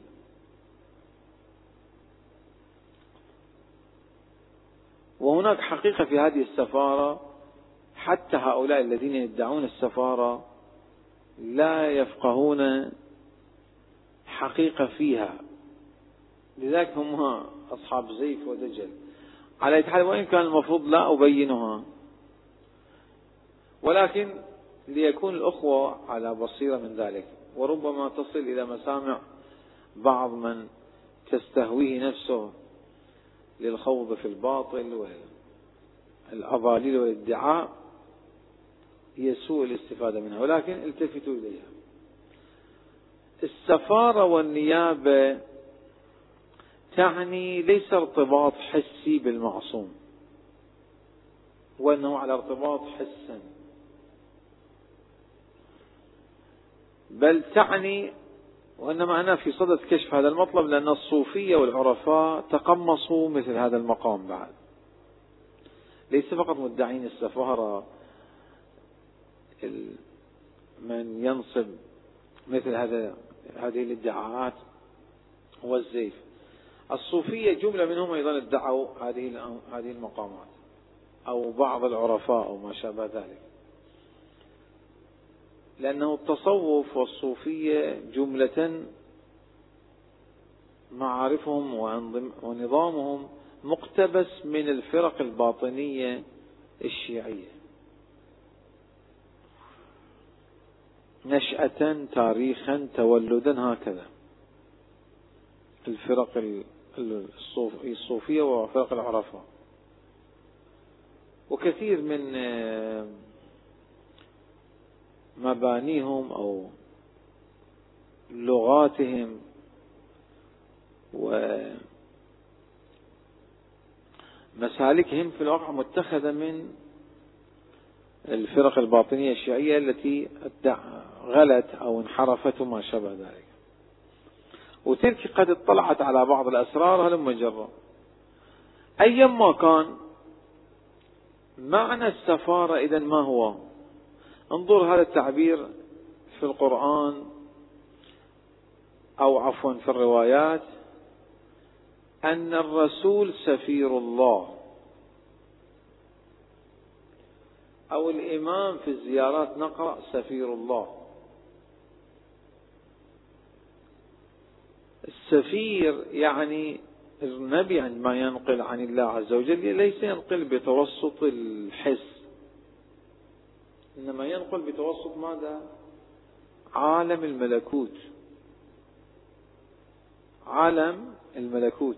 وهناك حقيقة في هذه السفارة حتى هؤلاء الذين يدعون السفارة لا يفقهون حقيقة فيها. لذلك هم أصحاب زيف ودجل. على حال وإن كان المفروض لا أبينها. ولكن ليكون الأخوة على بصيرة من ذلك. وربما تصل إلى مسامع بعض من تستهويه نفسه للخوض في الباطل والأضاليل والادعاء هي سوء الاستفادة منها. ولكن التفتوا إليها. السفارة والنيابة تعني ليس ارتباط حسي بالمعصوم وأنه على ارتباط حسا. بل تعني وإنما أنا في صدد كشف هذا المطلب لأن الصوفية والعرفاء تقمصوا مثل هذا المقام بعد. ليس فقط مدعين السفارة من ينصب مثل هذا هذه الادعاءات والزيف. الصوفية جملة منهم أيضا ادعوا هذه هذه المقامات أو بعض العرفاء أو ما شابه ذلك. لأنه التصوف والصوفية جملة معارفهم ونظامهم مقتبس من الفرق الباطنية الشيعية. نشأة تاريخا تولدا هكذا. الفرق الصوفية وفرق العرفاء وكثير من مبانيهم أو لغاتهم ومسالكهم في الواقع متخذة من الفرق الباطنية الشيعية التي غلت أو انحرفت وما شابه ذلك. وتلك قد اطلعت على بعض الأسرار هلم جرا أيما كان معنى السفارة إذا ما هو؟ انظر هذا التعبير في القرآن أو عفوا في الروايات. أن الرسول سفير الله. أو الإمام في الزيارات نقرأ سفير الله. السفير يعني النبي عندما ينقل عن الله عز وجل ليس ينقل بتوسط الحس. إنما ينقل بتوسط ماذا؟ عالم الملكوت. عالم الملكوت.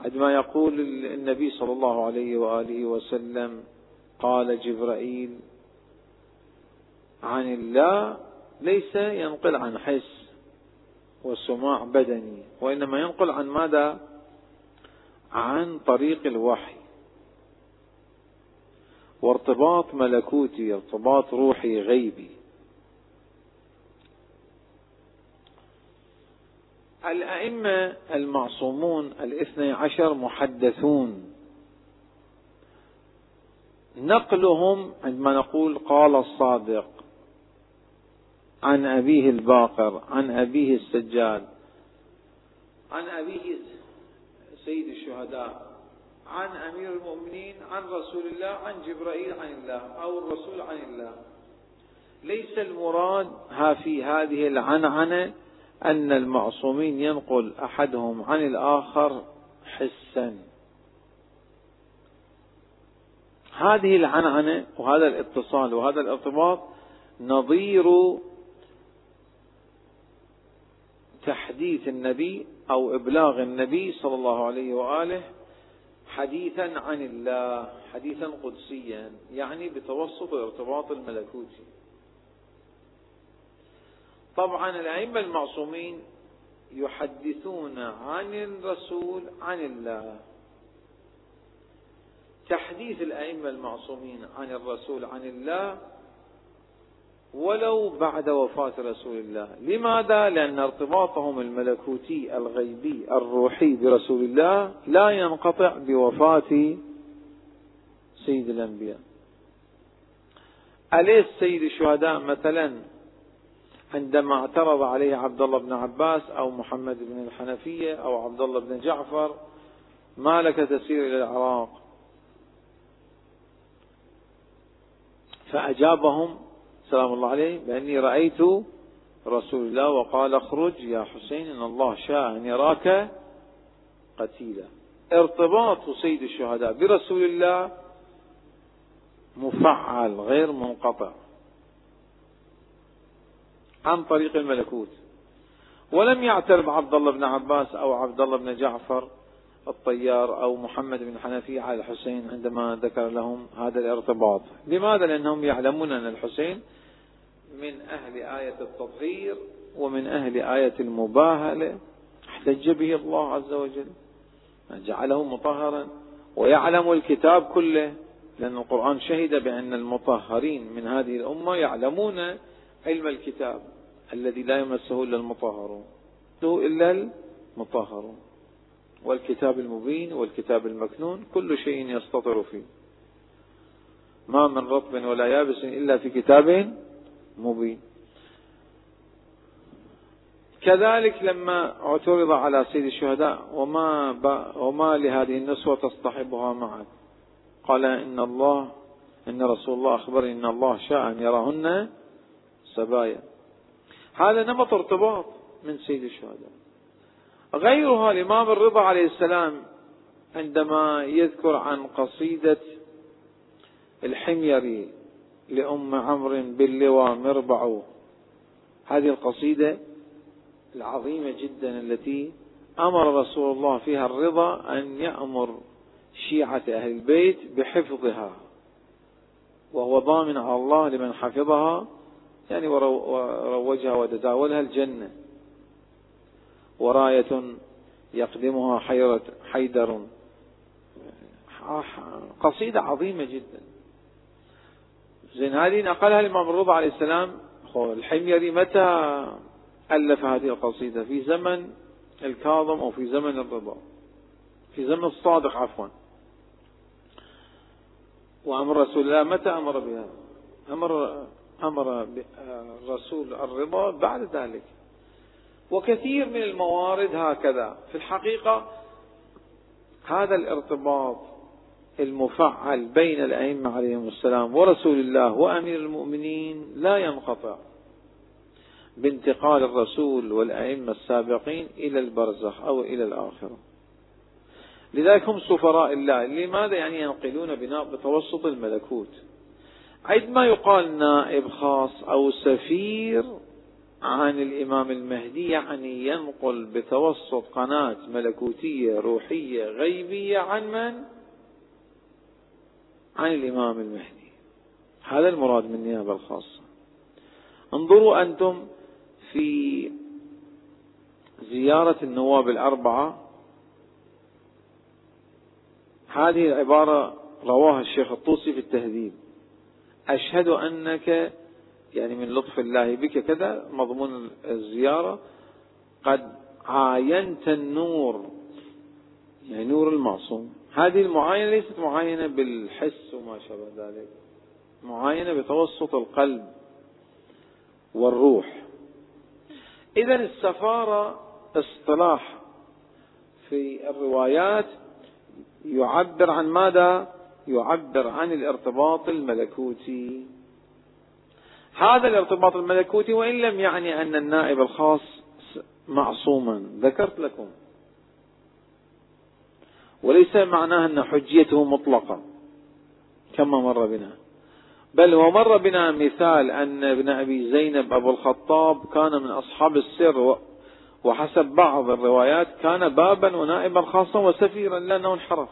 عندما يقول النبي صلى الله عليه وآله وسلم قال جبرائيل عن الله ليس ينقل عن حس. وسماع بدني وإنما ينقل عن ماذا؟ عن طريق الوحي وارتباط ملكوتي ارتباط روحي غيبي الأئمة المعصومون الاثني عشر محدثون نقلهم عندما نقول قال الصادق عن أبيه الباقر عن أبيه السجاد عن أبيه سيد الشهداء عن أمير المؤمنين عن رسول الله عن جبرائيل عن الله أو الرسول عن الله. ليس المراد ها في هذه العنعنة أن المعصومين ينقل أحدهم عن الآخر حسا. هذه العنعنة وهذا الاتصال وهذا الارتباط نظير تحديث النبي أو إبلاغ النبي صلى الله عليه وآله حديثا عن الله حديثا قدسيا يعني بتوسط الارتباط الملكوتي. طبعا الأئمة المعصومين يحدثون عن الرسول عن الله. تحديث الأئمة المعصومين عن الرسول عن الله ولو بعد وفاة رسول الله. لماذا؟ لأن ارتباطهم الملكوتي الغيبي الروحي برسول الله لا ينقطع بوفاة سيد الأنبياء. أليس سيد الشهداء مثلا عندما اعترض عليه عبد الله بن عباس أو محمد بن الحنفية أو عبد الله بن جعفر ما لك تسير إلى العراق؟ فأجابهم سلام الله عليه بأني رأيت رسول الله وقال اخرج يا حسين إن الله شاء أن يراك قتيلا. ارتباط سيد الشهداء برسول الله مفعل غير منقطع عن طريق الملكوت. ولم يعترض عبد الله بن عباس أو عبد الله بن جعفر الطيار أو محمد بن حنفية على الحسين عندما ذكر لهم هذا الارتباط. لماذا؟ لأنهم يعلمون أن الحسين من أهل آية التطهير ومن أهل آية المباهلة. احتج به الله عز وجل. جعله مطهرا. ويعلم الكتاب كله. لأن القرآن شهد بأن المطهرين من هذه الأمة يعلمون علم الكتاب الذي لا يمسه إلا المطهرون. إلا المطهرون. والكتاب المبين والكتاب المكنون كل شيء يستطر فيه. ما من رطب ولا يابس إلا في كتاب مبين. كذلك لما اعترض على سيد الشهداء وما وما لهذه النسوة تصطحبها معك قال إن الله إن رسول الله أخبرني إن الله شاء أن يراهن سبايا. هذا نمط ارتباط من سيد الشهداء. غيرها الإمام الرضا عليه السلام عندما يذكر عن قصيدة الحميري لأم عمرو باللواء مربع هذه القصيدة العظيمة جدا التي أمر رسول الله فيها الرضا أن يأمر شيعة أهل البيت بحفظها. وهو ضامن على الله لمن حفظها يعني وروجها وتداولها الجنة. وراية يقدمها حيرة حيدر. قصيدة عظيمة جدا. زين هذه نقلها الإمام الرضا عليه السلام. الحميري متى ألف هذه القصيدة؟ في زمن الكاظم أو في زمن الرضا. في زمن الصادق عفوا. وأمر رسول الله متى أمر بها؟ أمر أمر الرسول الرضا بعد ذلك. وكثير من الموارد هكذا. في الحقيقة هذا الارتباط المفعل بين الأئمة عليهم السلام ورسول الله وأمير المؤمنين لا ينقطع بانتقال الرسول والأئمة السابقين إلى البرزخ أو إلى الآخرة. لذلك هم سفراء الله. لماذا يعني ينقلون بناء بتوسط الملكوت؟ عندما يقال نائب خاص أو سفير عن الإمام المهدي يعني ينقل بتوسط قناة ملكوتية روحية غيبية عن من؟ عن الإمام المهدي. هذا المراد من النيابة الخاصة. انظروا أنتم في زيارة النواب الأربعة. هذه العبارة رواها الشيخ الطوسي في التهذيب. أشهد أنك يعني من لطف الله بك كذا مضمون الزيارة. قد عاينت النور يعني نور المعصوم. هذه المعاينة ليست معاينة بالحس وما شابه ذلك. معاينة بتوسط القلب والروح. إذا السفارة اصطلاح في الروايات يعبر عن ماذا؟ يعبر عن الارتباط الملكوتي. هذا الارتباط الملكوتي وإن لم يعني أن النائب الخاص معصوما. ذكرت لكم وليس معناه أن حجيته مطلقة كما مر بنا. بل ومر بنا مثال أن ابن أبي زينب أبو الخطاب كان من أصحاب السر وحسب بعض الروايات كان بابا ونائبا خاصا وسفيرا لأنه انحرف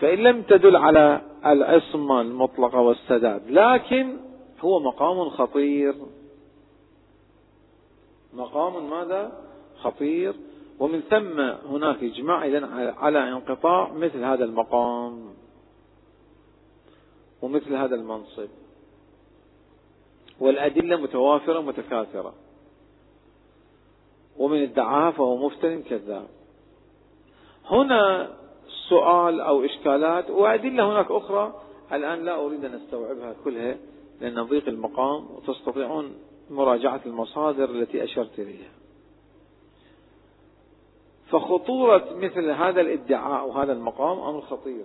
فإن لم تدل على العصمة المطلقة والسداد لكن هو مقام خطير. مقام ماذا؟ خطير. ومن ثم هناك إجماع إذن على انقطاع مثل هذا المقام ومثل هذا المنصب. والأدلة متوافرة متكاثرة. ومن ادعاها فهو مفتن كذاب. هنا سؤال أو إشكالات وأدلة هناك أخرى. الآن لا أريد أن أستوعبها كلها لأن ضيق المقام وتستطيعون مراجعة المصادر التي أشرت إليها. فخطورة مثل هذا الادعاء وهذا المقام أمر خطير.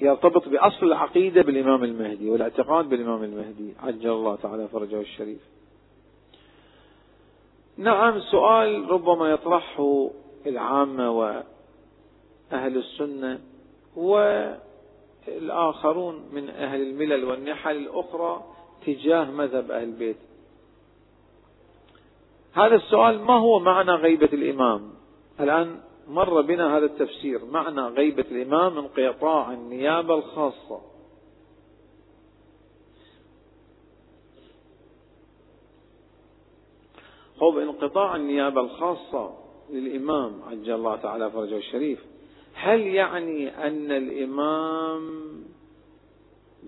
يرتبط بأصل العقيدة بالإمام المهدي والاعتقاد بالإمام المهدي. عجل الله تعالى فرجه الشريف. نعم سؤال ربما يطرحه العامة وأهل السنة والآخرون من أهل الملل والنحل الأخرى تجاه مذهب أهل البيت. هذا السؤال ما هو معنى غيبة الإمام؟ الآن مر بنا هذا التفسير معنى غيبة الإمام انقطاع النيابة الخاصة. هو انقطاع النيابة الخاصة للإمام عجل الله تعالى فرجه الشريف هل يعني أن الإمام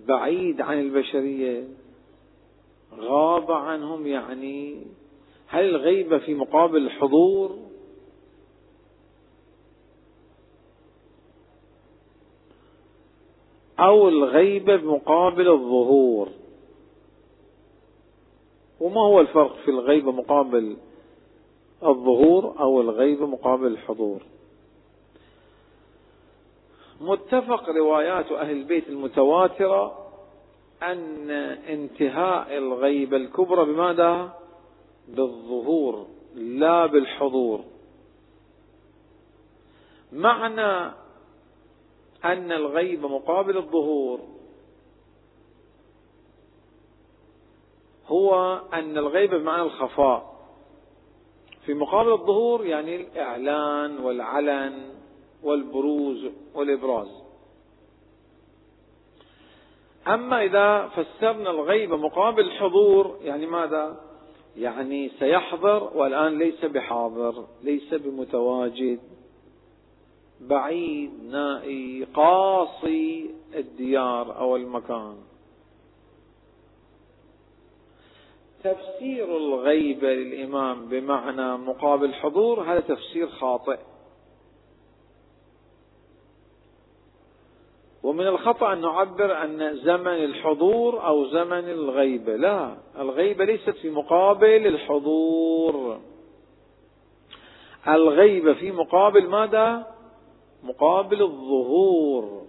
بعيد عن البشرية؟ غاب عنهم يعني هل الغيبة في مقابل الحضور أو الغيبة بمقابل الظهور؟ وما هو الفرق في الغيبة مقابل الظهور أو الغيبة مقابل الحضور؟ متفق روايات أهل البيت المتواترة أن انتهاء الغيبة الكبرى بماذا؟ بالظهور لا بالحضور. معنى أن الغيب مقابل الظهور هو أن الغيب بمعنى الخفاء. في مقابل الظهور يعني الإعلان والعلن والبروز والإبراز. أما إذا فسرنا الغيب مقابل الحضور يعني ماذا؟ يعني سيحضر والآن ليس بحاضر ليس بمتواجد. بعيد نائي قاصي الديار أو المكان. تفسير الغيبة للإمام بمعنى مقابل حضور هذا تفسير خاطئ. ومن الخطأ أن نعبر أن زمن الحضور أو زمن الغيبة. لا الغيبة ليست في مقابل الحضور. الغيبة في مقابل ماذا؟ مقابل الظهور.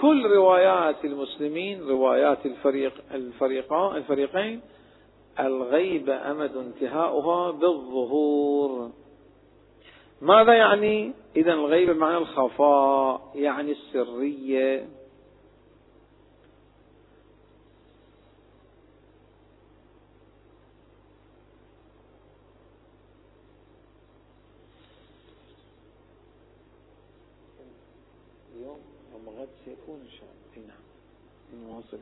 كل روايات المسلمين روايات الفريق الفريقان الفريقين الغيبة أمد انتهاؤها بالظهور. ماذا يعني؟ إذا الغيبة معنى الخفاء يعني السرية. اليوم سيكون إن شاء الله. نعم. نواصل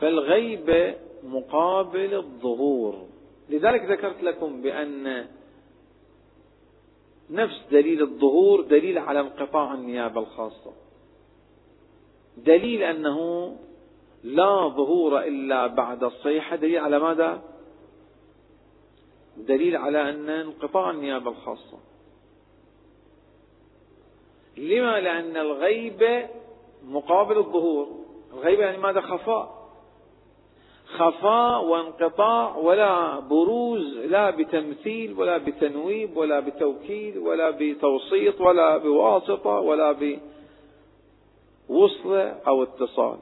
فالغيبة مقابل الظهور. لذلك ذكرت لكم بأن نفس دليل الظهور دليل على انقطاع النيابة الخاصة دليل أنه لا ظهور إلا بعد الصيحة دليل على ماذا؟ دليل على أن انقطاع النيابة الخاصة لما؟ لأن الغيبة مقابل الظهور الغيبة يعني ماذا؟ خفاء خفاء وانقطاع ولا بروز لا بتمثيل ولا بتنويب ولا بتوكيد ولا بتوسيط ولا بواسطة ولا بوصلة أو اتصال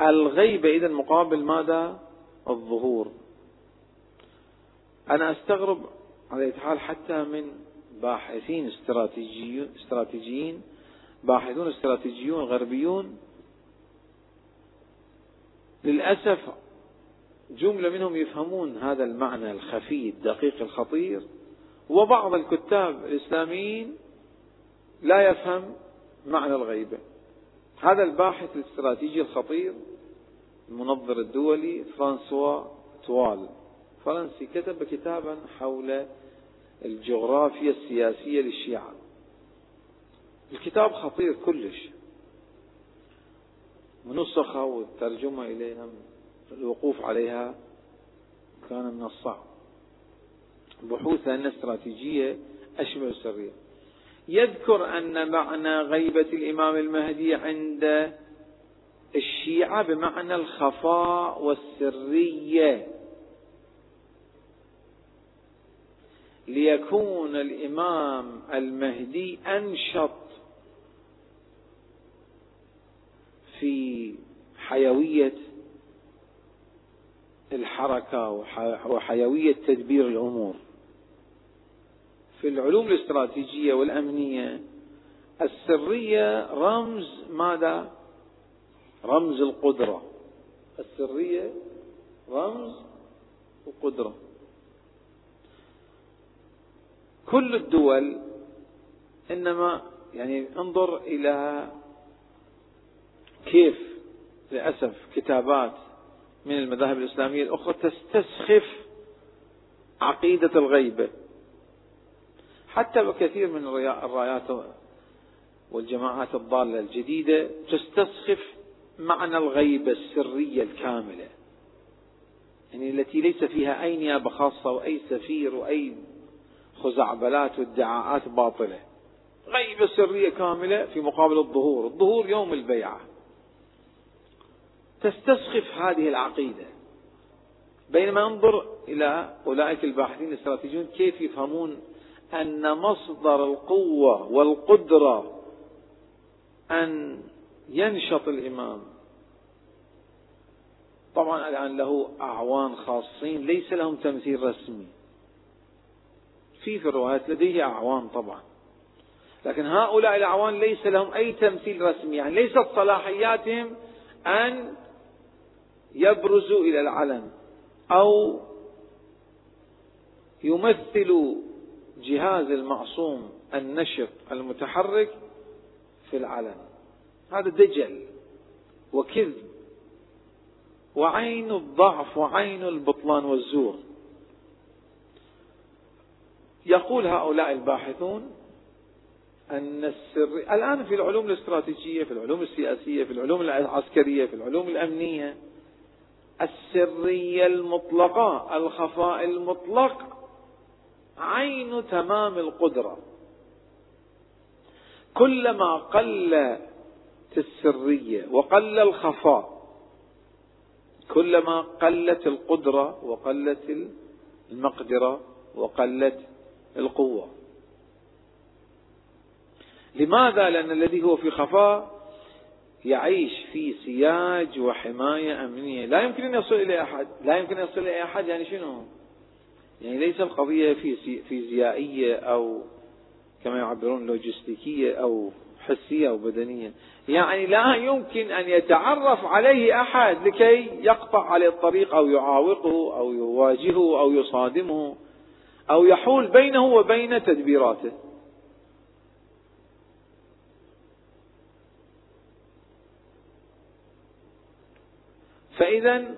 الغيبة إذا مقابل ماذا؟ الظهور أنا أستغرب على حال حتى من باحثين استراتيجيين باحثون استراتيجيون غربيون للأسف جملة منهم يفهمون هذا المعنى الخفي الدقيق الخطير. وبعض الكتاب الإسلاميين لا يفهم معنى الغيبة. هذا الباحث الاستراتيجي الخطير المنظر الدولي فرانسوا توال. فرنسي كتب كتابا حول الجغرافيا السياسية للشيعة. الكتاب خطير كلش. منسخة والترجمة إليها الوقوف عليها كان من الصعب. بحوث أن استراتيجية أشبه السرية يذكر أن معنى غيبة الإمام المهدي عند الشيعة بمعنى الخفاء والسرية. ليكون الإمام المهدي أنشط في حيوية الحركة وحيوية تدبير الأمور. في العلوم الاستراتيجية والأمنية السرية رمز ماذا؟ رمز القدرة. السرية رمز القدرة. كل الدول إنما يعني انظر إلى كيف للأسف كتابات من المذاهب الإسلامية الأخرى تستسخف عقيدة الغيبة حتى وكثير من الرايات والجماعات الضالة الجديدة تستسخف معنى الغيبة السرية الكاملة. يعني التي ليس فيها أي نيابة خاصة وأي سفير وأي خزعبلات وادعاءات باطلة. غيبة سرية كاملة في مقابل الظهور. الظهور يوم البيعة. تستسخف هذه العقيدة. بينما انظر إلى أولئك الباحثين الاستراتيجيون كيف يفهمون أن مصدر القوة والقدرة أن ينشط الإمام. طبعا الآن له أعوان خاصين ليس لهم تمثيل رسمي. في في الروايات لديه أعوان طبعا. لكن هؤلاء الأعوان ليس لهم أي تمثيل رسمي. يعني ليست صلاحياتهم أن يبرزوا إلى العلن أو يمثل جهاز المعصوم النشط المتحرك في العلن. هذا دجل وكذب وعين الضعف وعين البطلان والزور. يقول هؤلاء الباحثون أن السر الآن في العلوم الاستراتيجية في العلوم السياسية في العلوم العسكرية في العلوم الأمنية السرية المطلقة الخفاء المطلق عين تمام القدرة كلما قلت السرية وقل الخفاء كلما قلت القدرة وقلت المقدرة وقلت القوة لماذا؟ لأن الذي هو في خفاء يعيش في سياج وحماية أمنية. لا يمكن أن يصل إلى أحد. لا يمكن أن يصل إلى أحد يعني شنو؟ يعني ليس القضية في فيزيائية أو كما يعبرون لوجستيكية أو حسية أو بدنية. يعني لا يمكن أن يتعرف عليه أحد لكي يقطع عليه الطريق أو يعاوقه أو يواجهه أو يصادمه أو يحول بينه وبين تدبيراته. فإذا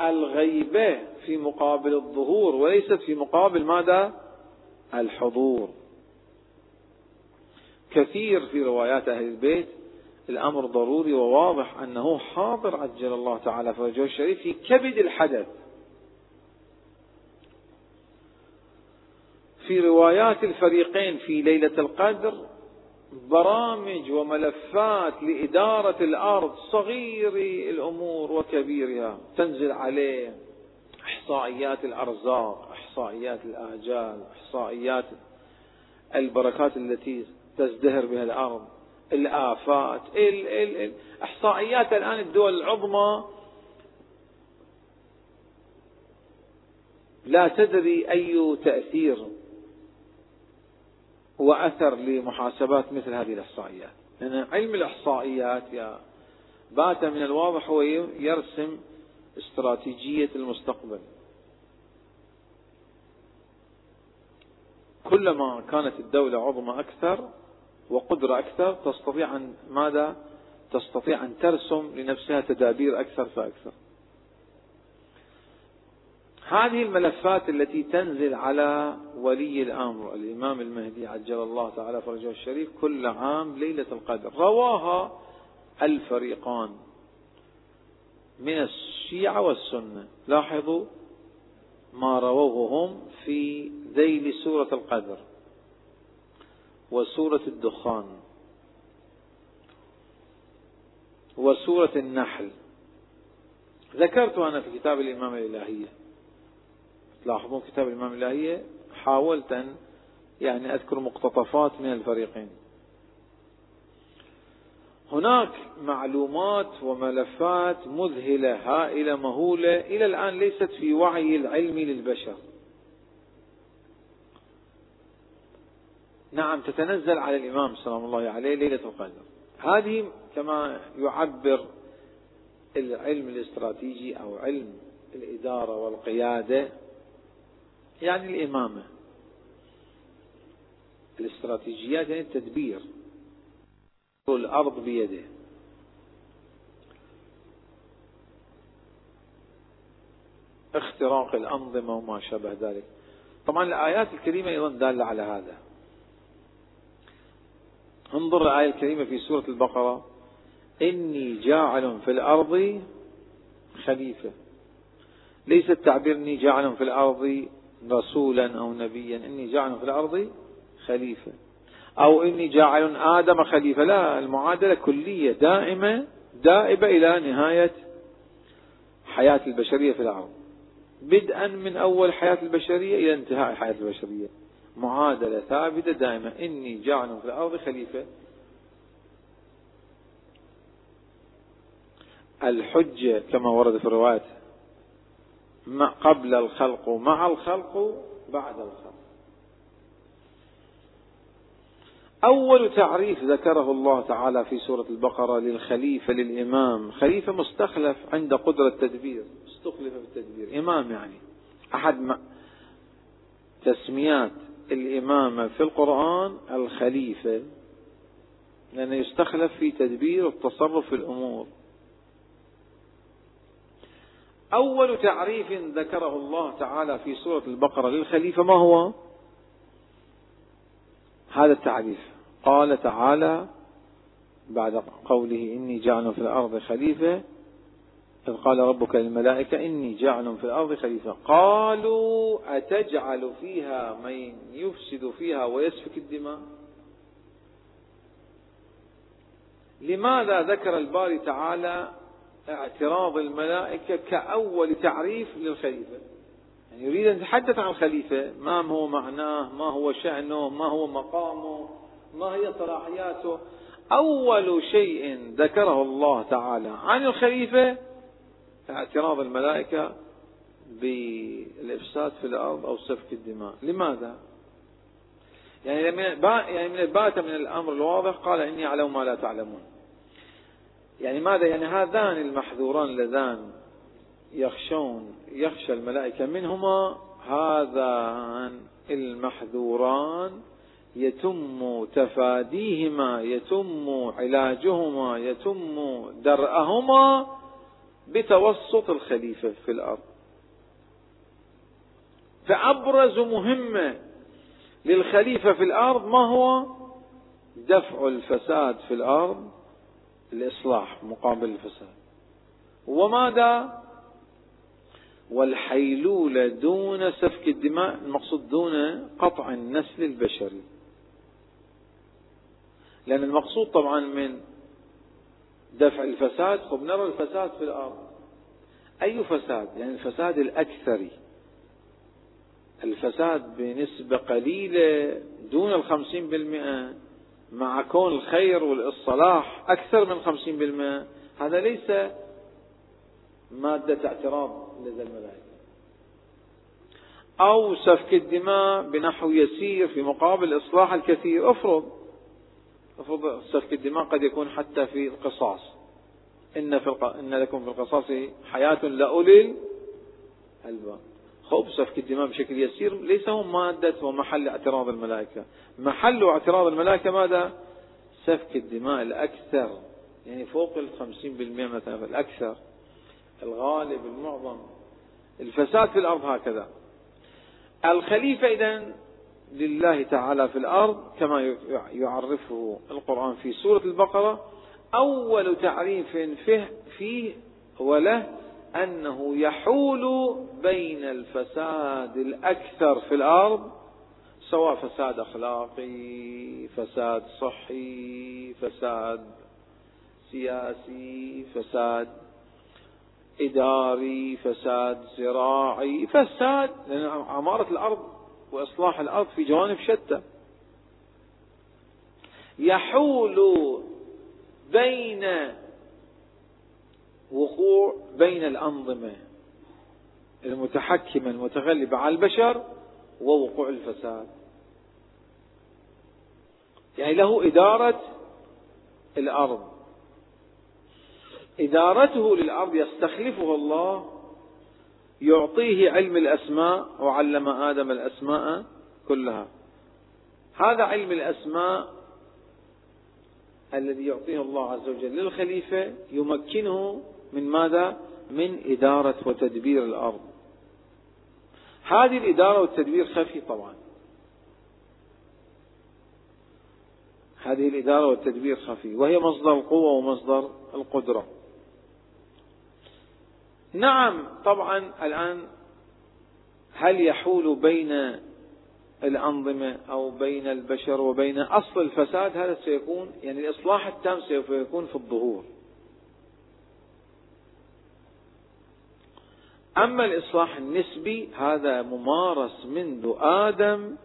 الغيبة في مقابل الظهور وليست في مقابل ماذا؟ الحضور. كثير في روايات أهل البيت الأمر ضروري وواضح أنه حاضر عجل الله تعالى فرجه الشريف في كبد الحدث. في روايات الفريقين في ليلة القدر برامج وملفات لإدارة الأرض صغير الأمور وكبيرها. تنزل عليه إحصائيات الأرزاق إحصائيات الآجال إحصائيات البركات التي تزدهر بها الأرض الآفات ال ال ال إحصائيات الآن الدول العظمى لا تدري أي تأثير وأثر لمحاسبات مثل هذه الإحصائيات لأن علم الإحصائيات يا بات من الواضح هو يرسم استراتيجية المستقبل كلما كانت الدولة عظمى أكثر وقدرة أكثر تستطيع أن ماذا؟ تستطيع أن ترسم لنفسها تدابير أكثر فأكثر. هذه الملفات التي تنزل على ولي الأمر الإمام المهدي عجل الله تعالى فرجه الشريف كل عام ليلة القدر. رواها الفريقان من الشيعة والسنة. لاحظوا ما رووه هم في ذيل سورة القدر وسورة الدخان وسورة النحل. ذكرت أنا في كتاب الإمام الإلهية تلاحظون كتاب الإمام الإلهية حاولت أن يعني أذكر مقتطفات من الفريقين. هناك معلومات وملفات مذهلة هائلة مهولة إلى الآن ليست في وعي العلم للبشر. نعم تتنزل على الإمام سلام الله عليه ليلة القدر. هذه كما يعبر العلم الاستراتيجي أو علم الإدارة والقيادة يعني الإمامة. الاستراتيجيات يعني التدبير. الأرض بيده. اختراق الأنظمة وما شابه ذلك. طبعا الآيات الكريمة أيضا دالة على هذا. انظر الآية الكريمة في سورة البقرة. إني جاعل في الأرض خليفة. ليس التعبير إني جاعل في الأرض رسولا أو نبيا إني جاعل في الأرض خليفة. أو إني جاعل آدم خليفة. لا المعادلة كلية دائمة دائبة إلى نهاية حياة البشرية في الأرض. بدءا من أول حياة البشرية إلى انتهاء حياة البشرية. معادلة ثابتة دائمة. إني جاعل في الأرض خليفة. الحجة كما ورد في الروايات قبل الخلق مع الخلق بعد الخلق. أول تعريف ذكره الله تعالى في سورة البقرة للخليفة للإمام خليفة مستخلف عند قدرة تدبير استخلف بالتدبير إمام يعني أحد تسميات الإمامة في القرآن الخليفة لأنه يستخلف في تدبير التصرف في الأمور. أول تعريف ذكره الله تعالى في سورة البقرة للخليفة ما هو؟ هذا التعريف. قال تعالى بعد قوله إني جعل في الأرض خليفة إذ قال ربك للملائكة إني جاعل في الأرض خليفة. قالوا أتجعل فيها من يفسد فيها ويسفك الدماء؟ لماذا ذكر الباري تعالى اعتراض الملائكة كأول تعريف للخليفة. يعني يريد أن يتحدث عن الخليفة. ما هو معناه؟ ما هو شأنه؟ ما هو مقامه؟ ما هي صلاحياته؟ أول شيء ذكره الله تعالى عن الخليفة اعتراض الملائكة بالإفساد في الأرض أو سفك الدماء. لماذا؟ يعني يعني من البات من الأمر الواضح قال إني أعلم ما لا تعلمون. يعني ماذا؟ يعني هذان المحذوران اللذان يخشون يخشى الملائكة منهما هذان المحذوران يتم تفاديهما يتم علاجهما يتم درءهما بتوسط الخليفة في الأرض. فأبرز مهمة للخليفة في الأرض ما هو؟ دفع الفساد في الأرض الإصلاح مقابل الفساد. وماذا؟ والحيلولة دون سفك الدماء المقصود دون قطع النسل البشري. لأن المقصود طبعا من دفع الفساد خب نرى الفساد في الأرض. أي فساد؟ يعني الفساد الأكثري الفساد بنسبة قليلة دون الخمسين بالمئة. مع كون الخير والصلاح أكثر من خمسين بالمئة. هذا ليس مادة اعتراض لدى الملائكة. أو سفك الدماء بنحو يسير في مقابل إصلاح الكثير. افرض افرض سفك الدماء قد يكون حتى في القصاص. إن, في الق... إن لكم في القصاص حياة لأولي الألباب. خوف سفك الدماء بشكل يسير. ليس هو مادة ومحل اعتراض الملائكة. محل اعتراض الملائكة ماذا؟ سفك الدماء الأكثر. يعني فوق الخمسين بالمئة مثلا الأكثر. الغالب المعظم. الفساد في الأرض هكذا. الخليفة إذا لله تعالى في الأرض كما يعرفه القرآن في سورة البقرة. أول تعريف فيه وله أنه يحول بين الفساد الأكثر في الأرض سواء فساد أخلاقي فساد صحي فساد سياسي فساد إداري فساد زراعي فساد لأن عمارة الأرض وإصلاح الأرض في جوانب شتى. يحول بين وقوع بين الأنظمة المتحكمة المتغلبة على البشر ووقوع الفساد. يعني له إدارة الأرض. إدارته للأرض يستخلفه الله يعطيه علم الأسماء وعلم آدم الأسماء كلها. هذا علم الأسماء الذي يعطيه الله عز وجل للخليفة يمكنه من ماذا؟ من إدارة وتدبير الأرض. هذه الإدارة والتدبير خفي طبعا. هذه الإدارة والتدبير خفي. وهي مصدر القوة ومصدر القدرة. نعم طبعا الآن هل يحول بين الأنظمة أو بين البشر وبين أصل الفساد؟ هذا سيكون يعني الإصلاح التام سوف يكون في الظهور. أما الإصلاح النسبي هذا ممارس منذ آدم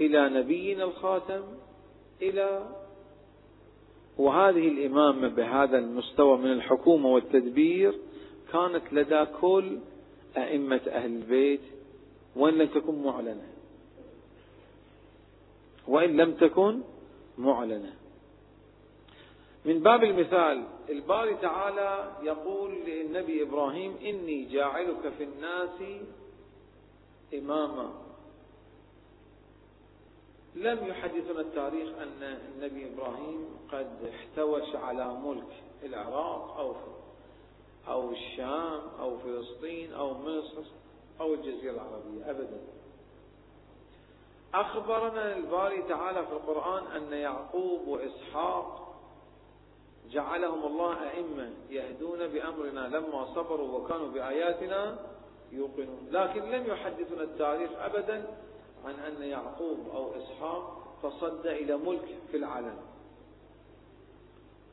إلى نبينا الخاتم إلى وهذه الإمامة بهذا المستوى من الحكومة والتدبير كانت لدى كل أئمة أهل البيت وإن لم تكن معلنة. وإن لم تكن معلنة. من باب المثال الباري تعالى يقول للنبي إبراهيم إني جاعلك في الناس إماما. لم يحدثنا التاريخ أن النبي إبراهيم قد احتوش على ملك العراق أو أو الشام أو فلسطين أو مصر أو الجزيرة العربية أبدا. أخبرنا الباري تعالى في القرآن أن يعقوب وإسحاق جعلهم الله أئمة يهدون بأمرنا لما صبروا وكانوا بآياتنا يوقنون. لكن لم يحدثنا التاريخ أبدا عن أن يعقوب أو إسحاق تصدى إلى ملك في العالم.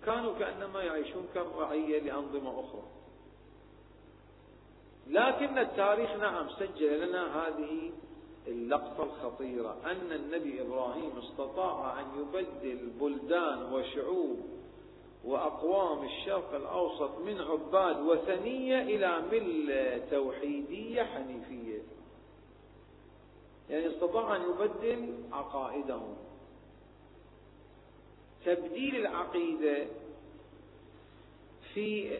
كانوا كأنما يعيشون كالرعية لأنظمة أخرى. لكن التاريخ نعم سجل لنا هذه اللقطة الخطيرة أن النبي إبراهيم استطاع أن يبدل بلدان وشعوب وأقوام الشرق الأوسط من عباد وثنية إلى ملة توحيدية حنيفية. يعني استطاع أن يبدل عقائدهم. تبديل العقيدة في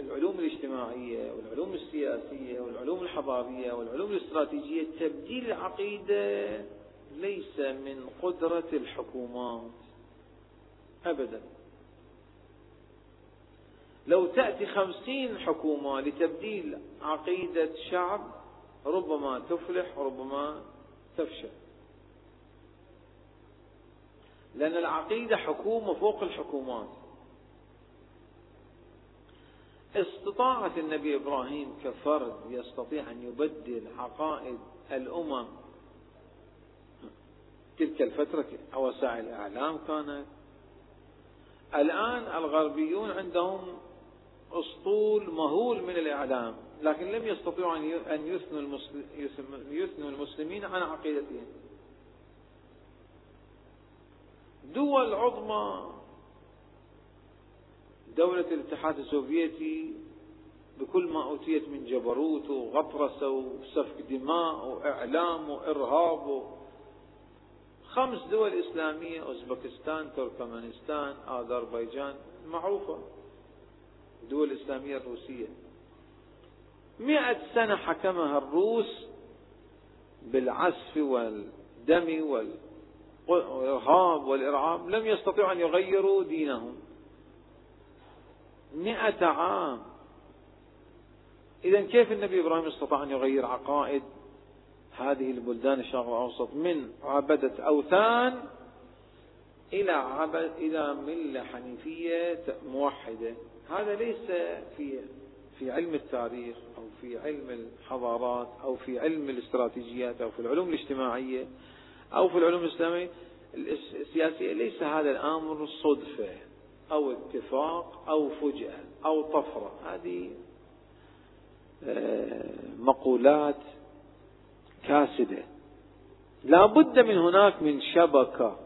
العلوم الاجتماعية والعلوم السياسية والعلوم الحضارية والعلوم الاستراتيجية تبديل العقيدة ليس من قدرة الحكومات أبدا. لو تأتي خمسين حكومة لتبديل عقيدة شعب ربما تفلح وربما تفشل. لأن العقيدة حكومة فوق الحكومات. استطاعت النبي إبراهيم كفرد يستطيع أن يبدل عقائد الأمم. تلك الفترة وسائل الإعلام كانت. الآن الغربيون عندهم أسطول مهول من الإعلام لكن لم يستطيعوا أن يثنوا المسلمين عن عقيدتهم. دول عظمى دولة الاتحاد السوفيتي بكل ما أوتيت من جبروت وغطرسة وسفك دماء وإعلام وإرهاب خمس دول إسلامية أوزبكستان تركمانستان أذربيجان معروفة. الدول الإسلامية الروسية. مئة سنة حكمها الروس بالعسف والدم والإرهاب والإرعاب لم يستطيعوا أن يغيروا دينهم. مئة عام. إذا كيف النبي إبراهيم استطاع أن يغير عقائد هذه البلدان الشرق الأوسط من عبدة أوثان إلى عبد إلى ملة حنيفية موحدة؟ هذا ليس في في علم التاريخ أو في علم الحضارات أو في علم الاستراتيجيات أو في العلوم الاجتماعية أو في العلوم الإسلامية. السياسية ليس هذا الأمر صدفة أو اتفاق أو فجأة أو طفرة. هذه آه، مقولات كاسدة. لا بد من هناك من شبكة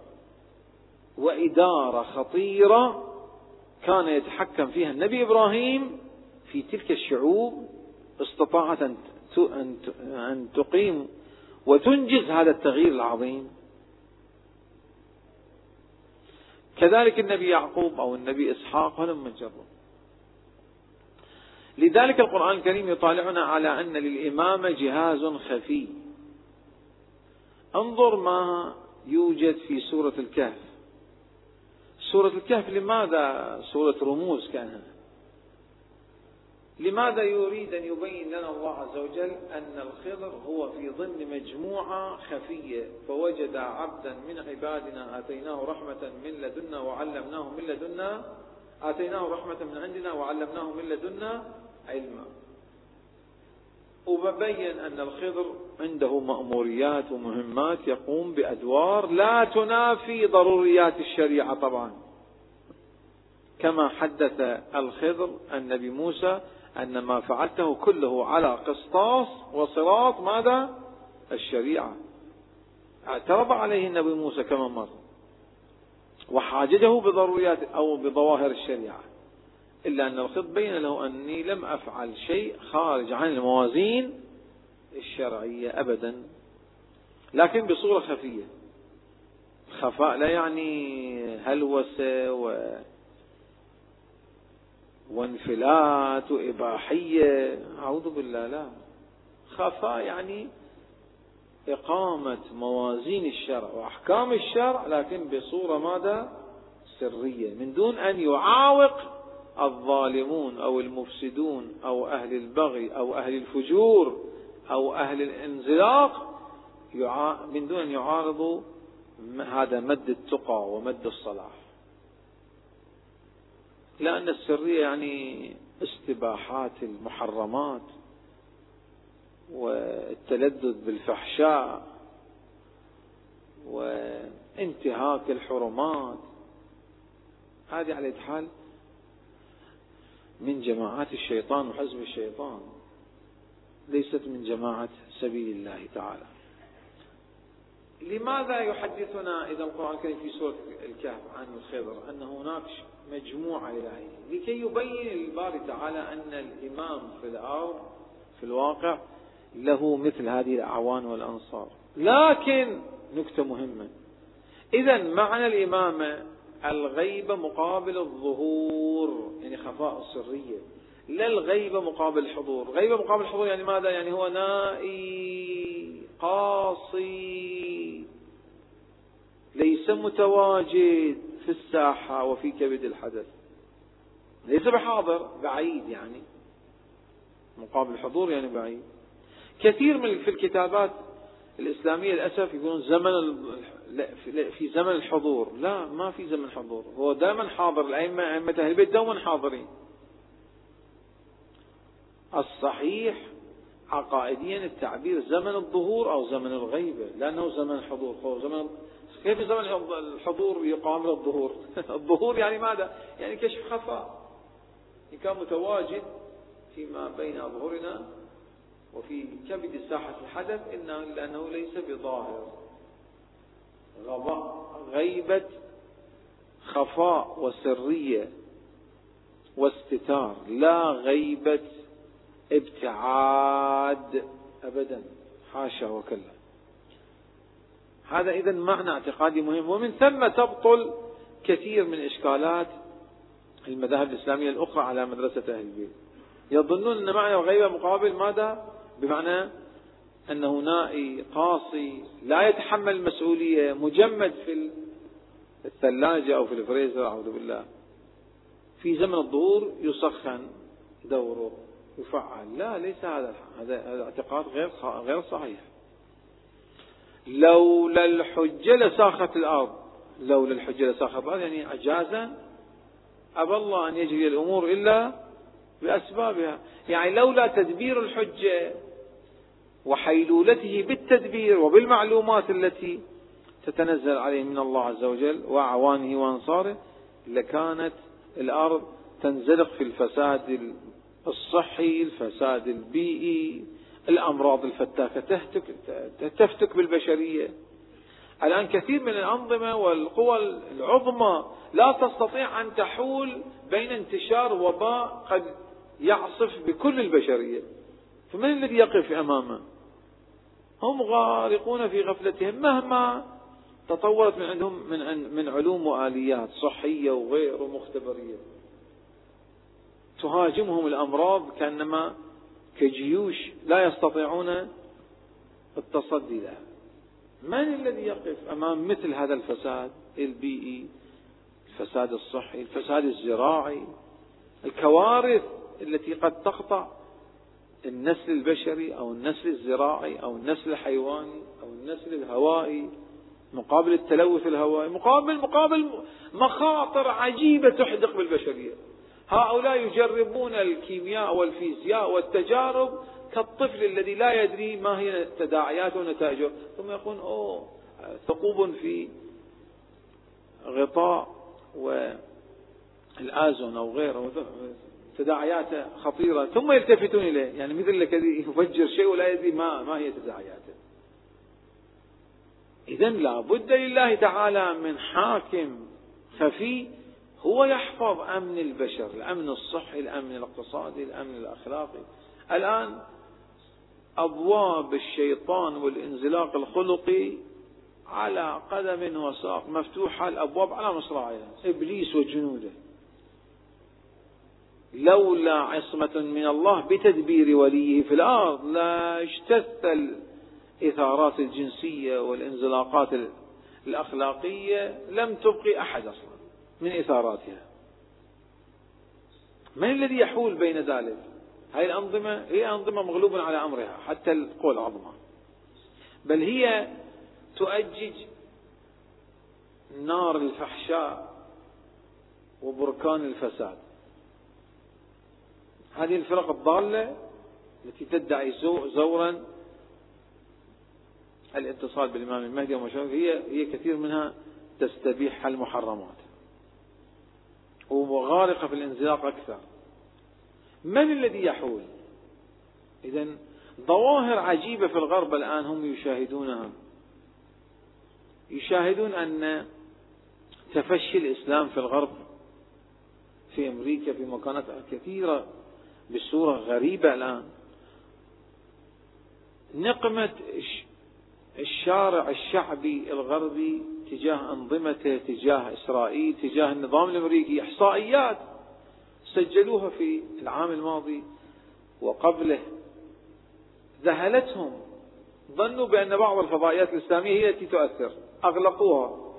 وإدارة خطيرة كان يتحكم فيها النبي إبراهيم في تلك الشعوب استطاعت أن تقيم وتنجز هذا التغيير العظيم. كذلك النبي يعقوب أو النبي إسحاق هلم جروا لذلك القرآن الكريم يطالعنا على أن للإمامة جهاز خفي. انظر ما يوجد في سورة الكهف. سورة الكهف لماذا سورة رموز كانها لماذا يريد أن يبين لنا الله عز وجل أن الخضر هو في ضمن مجموعة خفية؟ فوجد عبدا من عبادنا آتيناه رحمة من لدنا وعلمناه من لدنا آتيناه رحمة من عندنا وعلمناه من لدنا علما. وببين أن الخضر عنده مأموريات ومهمات يقوم بأدوار لا تنافي ضروريات الشريعة طبعا. كما حدث الخضر النبي موسى أن ما فعلته كله على قسطاس وصراط ماذا؟ الشريعة. اعترض عليه النبي موسى كما مر. وحاججه بضروريات أو بظواهر الشريعة. إلا أن الخضر بين له أني لم أفعل شيء خارج عن الموازين الشرعية أبدا لكن بصورة خفية. خفاء لا يعني هلوسة و وانفلات وإباحية أعوذ بالله لا. خفاء يعني إقامة موازين الشرع وأحكام الشرع لكن بصورة ماذا؟ سرية. من دون أن يعاوق الظالمون أو المفسدون أو أهل البغي أو أهل الفجور أو أهل الانزلاق من دون أن يعارضوا هذا مد التقى ومد الصلاح. لأن السرية يعني استباحات المحرمات والتلذذ بالفحشاء وانتهاك الحرمات. هذه على حال من جماعات الشيطان وحزب الشيطان. ليست من جماعة سبيل الله تعالى. لماذا يحدثنا إذا القرآن الكريم في سورة الكهف عن الخضر أن هناك مجموعة إلهية؟ لكي يبين الباري تعالى أن الإمام في الأرض في الواقع له مثل هذه الأعوان والأنصار. لكن نكتة مهمة. إذا معنى الإمامة الغيبة مقابل الظهور يعني خفاء السرية. لا الغيبة مقابل الحضور. غيبة مقابل الحضور يعني ماذا؟ يعني هو نائي قاصي ليس متواجد في الساحة وفي كبد الحدث. ليس بحاضر بعيد يعني. مقابل الحضور يعني بعيد. كثير من في الكتابات الإسلامية للأسف يقولون زمن في زمن الحضور. لا ما في زمن حضور. هو دائما حاضر الأئمة أئمة أهل البيت دوما حاضرين. الصحيح عقائديا التعبير زمن الظهور أو زمن الغيبة لأنه زمن الحضور. هو زمن كيف زمن الحضور يقابل الظهور؟ [laughs] الظهور يعني ماذا؟ يعني كشف خفاء. كان متواجد فيما بين أظهرنا وفي كبد ساحة الحدث إنه لأنه ليس بظاهر. غيبة خفاء وسرية واستتار. لا غيبة ابتعاد أبدا. حاشا وكلا. هذا إذا معنى اعتقادي مهم. ومن ثم تبطل كثير من إشكالات المذاهب الإسلامية الأخرى على مدرسة أهل البيت. يظنون أن معنى الغيبة مقابل ماذا؟ بمعنى أنه نائي قاصي لا يتحمل المسؤولية مجمد في الثلاجة أو في الفريزر أعوذ بالله. في زمن الظهور يسخن دوره. يفعل. لا ليس هذا هذا اعتقاد غير غير صحيح. لولا الحجة لساخت الأرض. لولا الحجة لساخت الأرض يعني أجازا أبى الله أن يجري الأمور إلا بأسبابها. يعني لولا تدبير الحجة وحيلولته بالتدبير وبالمعلومات التي تتنزل عليه من الله عز وجل وأعوانه وأنصاره لكانت الأرض تنزلق في الفساد الصحي الفساد البيئي الأمراض الفتاكة تهتك تفتك بالبشرية. الآن كثير من الأنظمة والقوى العظمى لا تستطيع أن تحول بين انتشار وباء قد يعصف بكل البشرية. فمن الذي يقف أمامه؟ هم غارقون في غفلتهم. مهما تطورت من عندهم من من علوم وآليات صحية وغير ومختبرية تهاجمهم الأمراض كأنما كجيوش لا يستطيعون التصدي لها. من الذي يقف أمام مثل هذا الفساد؟ البيئي الفساد الصحي الفساد الزراعي. الكوارث التي قد تقطع النسل البشري أو النسل الزراعي أو النسل الحيواني أو النسل الهوائي مقابل التلوث الهوائي مقابل مقابل مخاطر عجيبة تحدق بالبشرية. هؤلاء يجربون الكيمياء والفيزياء والتجارب كالطفل الذي لا يدري ما هي تداعياته ونتائجه. ثم يقول أوه ثقوب في غطاء والآزون أو غيره تداعياته خطيرة. ثم يلتفتون إليه. يعني مثل الذي يفجر شيء ولا يدري ما, ما هي تداعياته. إذا لا بد لله تعالى من حاكم خفي هو يحفظ أمن البشر الأمن الصحي الأمن الاقتصادي الأمن الأخلاقي. الآن أبواب الشيطان والانزلاق الخلقي على قدم وساق مفتوحة الأبواب على مصراعيها إبليس وجنوده. لولا عصمة من الله بتدبير وليه في الأرض لا اجتث الإثارات الجنسية والانزلاقات الأخلاقية لم تبقي أحد أصلا. من إثاراتها. من الذي يحول بين ذلك؟ هذه الأنظمة هي أنظمة مغلوبة على أمرها حتى القوى العظمى بل هي تؤجج نار الفحشاء وبركان الفساد. هذه الفرق الضالة التي تدعي زورا الاتصال بالإمام المهدي وما هي هي كثير منها تستبيح المحرمات. وغارقة في الانزلاق أكثر. من الذي يحول؟ إذا ظواهر عجيبة في الغرب الآن هم يشاهدونها. يشاهدون أن تفشي الإسلام في الغرب في أمريكا في مكانات كثيرة بصورة غريبة الآن. نقمة الشارع الشعبي الغربي تجاه أنظمته تجاه إسرائيل تجاه النظام الأمريكي إحصائيات سجلوها في العام الماضي وقبله. ذهلتهم. ظنوا بأن بعض الفضائيات الإسلامية هي التي تؤثر. أغلقوها.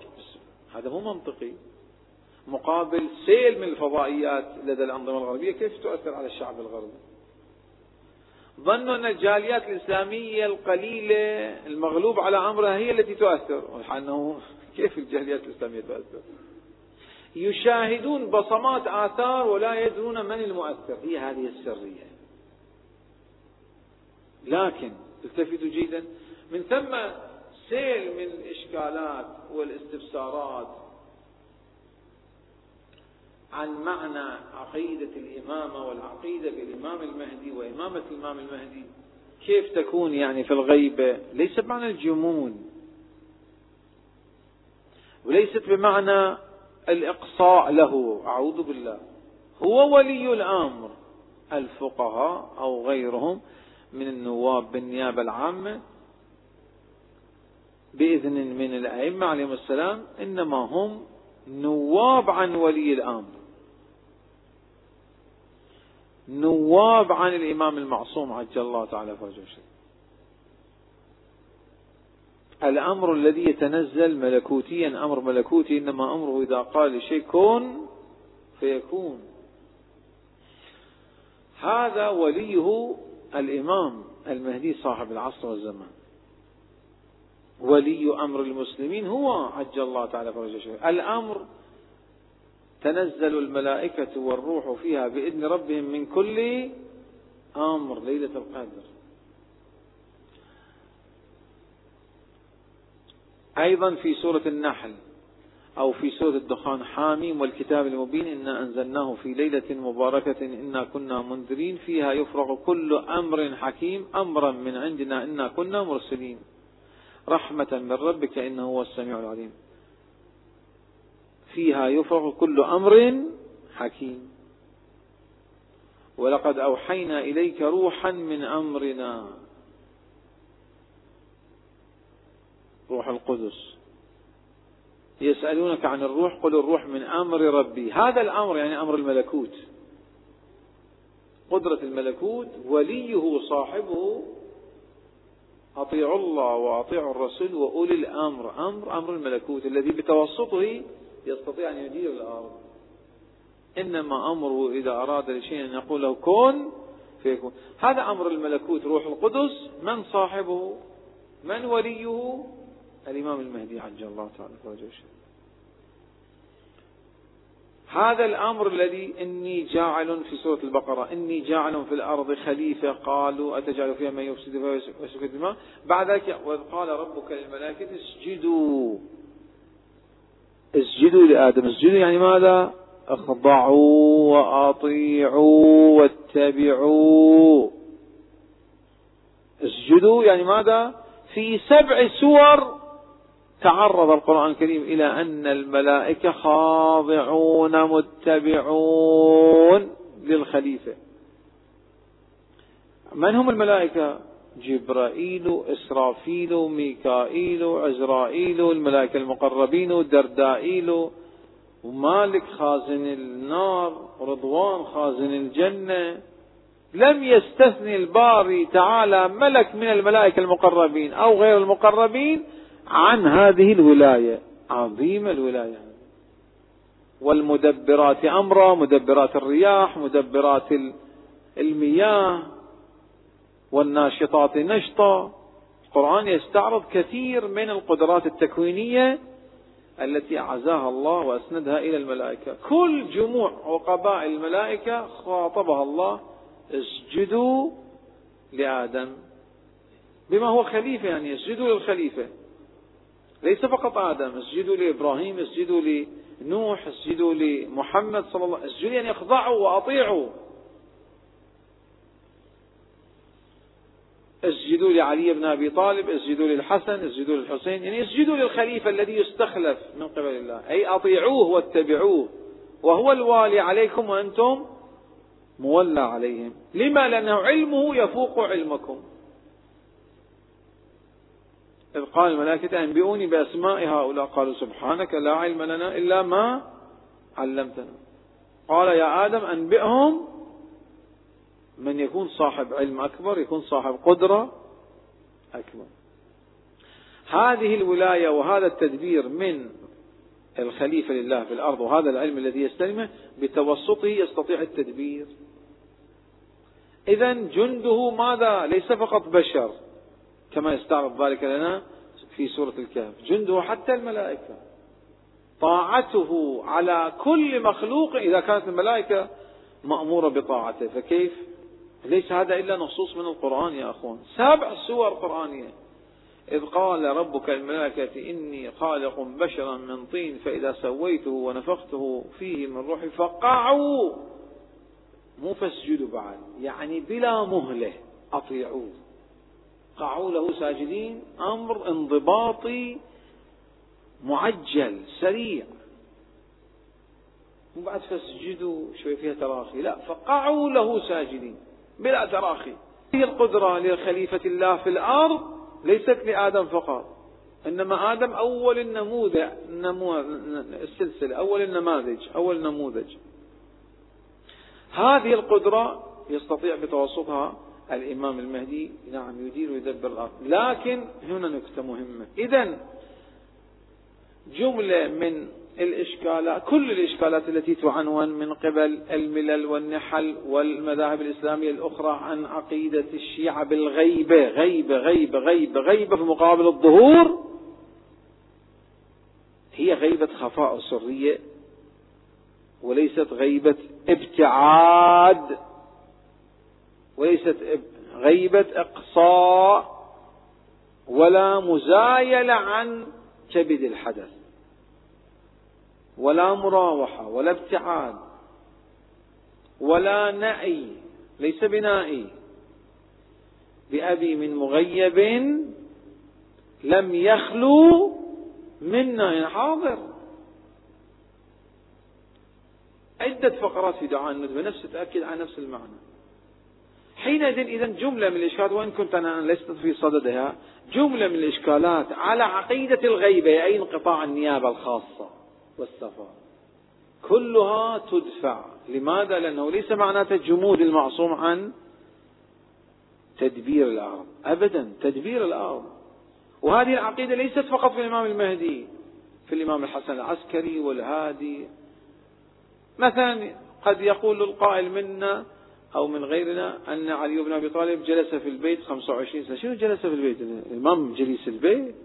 هذا مو منطقي. مقابل سيل من الفضائيات لدى الأنظمة الغربية كيف تؤثر على الشعب الغربي؟ ظنوا أن الجاليات الإسلامية القليلة المغلوب على أمرها هي التي تؤثر. أنه كيف الجاليات الإسلامية تؤثر؟ يشاهدون بصمات آثار ولا يدرون من المؤثر. هي هذه السرية. لكن التفتوا جيدا. من ثم سيل من الإشكالات والاستفسارات عن معنى عقيدة الإمامة والعقيدة بالإمام المهدي وإمامة الإمام المهدي. كيف تكون يعني في الغيبة؟ ليس بمعنى الجمود وليست بمعنى الإقصاء له أعوذ بالله. هو ولي الأمر. الفقهاء أو غيرهم من النواب بالنيابة العامة بإذن من الأئمة عليهم السلام إنما هم نواب عن ولي الأمر. نواب عن الإمام المعصوم عجل الله تعالى فرجه الأمر الذي يتنزل ملكوتيا أمر ملكوتي إنما أمره إذا قال لشيء كن فيكون. هذا وليه الإمام المهدي صاحب العصر والزمان. ولي أمر المسلمين هو عجل الله تعالى فرجه الأمر تنزل الملائكة والروح فيها بإذن ربهم من كل أمر ليلة القدر. أيضا في سورة النحل أو في سورة الدخان حاميم والكتاب المبين إنا أنزلناه في ليلة مباركة إنا كنا منذرين فيها يفرغ كل أمر حكيم أمرا من عندنا إنا كنا مرسلين. رحمة من ربك إنه هو السميع العليم. فيها يفرغ كل أمر حكيم. ولقد أوحينا إليك روحا من أمرنا. روح القدس. يسألونك عن الروح قل الروح من أمر ربي. هذا الأمر يعني أمر الملكوت. قدرة الملكوت وليه صاحبه. أطيعوا الله وأطيعوا الرسول وأولي الأمر. أمر أمر الملكوت الذي بتوسطه يستطيع أن يدير الأرض. إنما أمره إذا أراد لشيء أن يقول له كن فيكون. هذا أمر الملكوت روح القدس. من صاحبه؟ من وليه؟ الإمام المهدي عجل الله تعالى فرجه هذا الأمر الذي إني جاعل في سورة البقرة. إني جاعل في الأرض خليفة. قالوا أتجعل فيها من يفسد فيها ويسفك الدماء؟ بعد ذلك وإذ قال ربك للملائكة اسجدوا. اسجدوا لآدم. اسجدوا يعني ماذا؟ أخضعوا وأطيعوا واتبعوا. اسجدوا يعني ماذا؟ في سبع سور تعرض القرآن الكريم إلى أن الملائكة خاضعون متبعون للخليفة. من هم الملائكة؟ جبرائيل إسرافيل ميكائيل عزرائيل الملائكة المقربين دردائيل ومالك خازن النار رضوان خازن الجنة. لم يستثني الباري تعالى ملك من الملائكة المقربين أو غير المقربين عن هذه الولاية. عظيمة الولاية. والمدبرات أمرا مدبرات الرياح مدبرات المياه. والناشطات نشطا القرآن يستعرض كثير من القدرات التكوينية التي أعزاها الله وأسندها إلى الملائكة. كل جموع وقبائل الملائكة خاطبها الله اسجدوا لآدم. بما هو خليفة يعني اسجدوا للخليفة. ليس فقط آدم اسجدوا لإبراهيم اسجدوا لنوح اسجدوا لمحمد صلى الله عليه وسلم. اسجدوا يعني اخضعوا وأطيعوا. اسجدوا لعلي بن أبي طالب، اسجدوا للحسن، اسجدوا للحسين، يعني اسجدوا للخليفة الذي يستخلف من قبل الله، أي أطيعوه واتبعوه، وهو الوالي عليكم وأنتم مولى عليهم، لما؟ لأنه علمه يفوق علمكم. إذ قال الملائكة أنبئوني بأسماء هؤلاء قالوا سبحانك لا علم لنا إلا ما علمتنا قال يا آدم أنبئهم من يكون صاحب علم أكبر يكون صاحب قدرة أكبر. هذه الولاية وهذا التدبير من الخليفة لله في الأرض وهذا العلم الذي يستلمه بتوسطه يستطيع التدبير. إذا جنده ماذا؟ ليس فقط بشر كما يستعرض ذلك لنا في سورة الكهف. جنده حتى الملائكة. طاعته على كل مخلوق إذا كانت الملائكة مأمورة بطاعته. فكيف؟ ليس هذا إلا نصوص من القرآن يا أخوان؟ سبع سور قرآنية. إذ قال ربك الملائكة إني خالق بشرا من طين فإذا سويته ونفخته فيه من روحي فقعوا. مو فاسجدوا بعد يعني بلا مهلة أطيعوه. قعوا له ساجدين أمر انضباطي معجل سريع. وبعد فاسجدوا شوي فيها تراخي لا فقعوا له ساجدين. بلا تراخي. هي القدرة لخليفة الله في الأرض ليست لآدم فقط إنما آدم أول النموذج النمو السلسلة أول النماذج أول نموذج. هذه القدرة يستطيع بتوسطها الإمام المهدي نعم يدير ويدبر الأرض. لكن هنا نكتة مهمة. إذا جملة من الإشكالات كل الإشكالات التي تعنون من قبل الملل والنحل والمذاهب الإسلامية الأخرى عن عقيدة الشيعة بالغيبة غيبة غيبة غيبة غيبة في مقابل الظهور. هي غيبة خفاء سرية وليست غيبة ابتعاد وليست غيبة إقصاء ولا مزايلة عن كبد الحدث. ولا مراوحة ولا ابتعاد ولا نعي ليس بنائي. بأبي من مغيب لم يخلو منا حاضر. عدة فقرات في دعاء الندبة نفس تأكد عن نفس المعنى. حينئذ إذا جملة من الإشكالات وإن كنت أنا لست في صددها جملة من الإشكالات على عقيدة الغيبة أي انقطاع النيابة الخاصة. والسفر كلها تدفع. لماذا؟ لأنه ليس معناته جمود المعصوم عن تدبير الأرض أبدا تدبير الأرض وهذه العقيدة ليست فقط في الإمام المهدي في الإمام الحسن العسكري والهادي. مثلا قد يقول القائل منا أو من غيرنا أن علي بن أبي طالب جلس في البيت 25 سنة. شنو جلس في البيت؟ الإمام جليس البيت.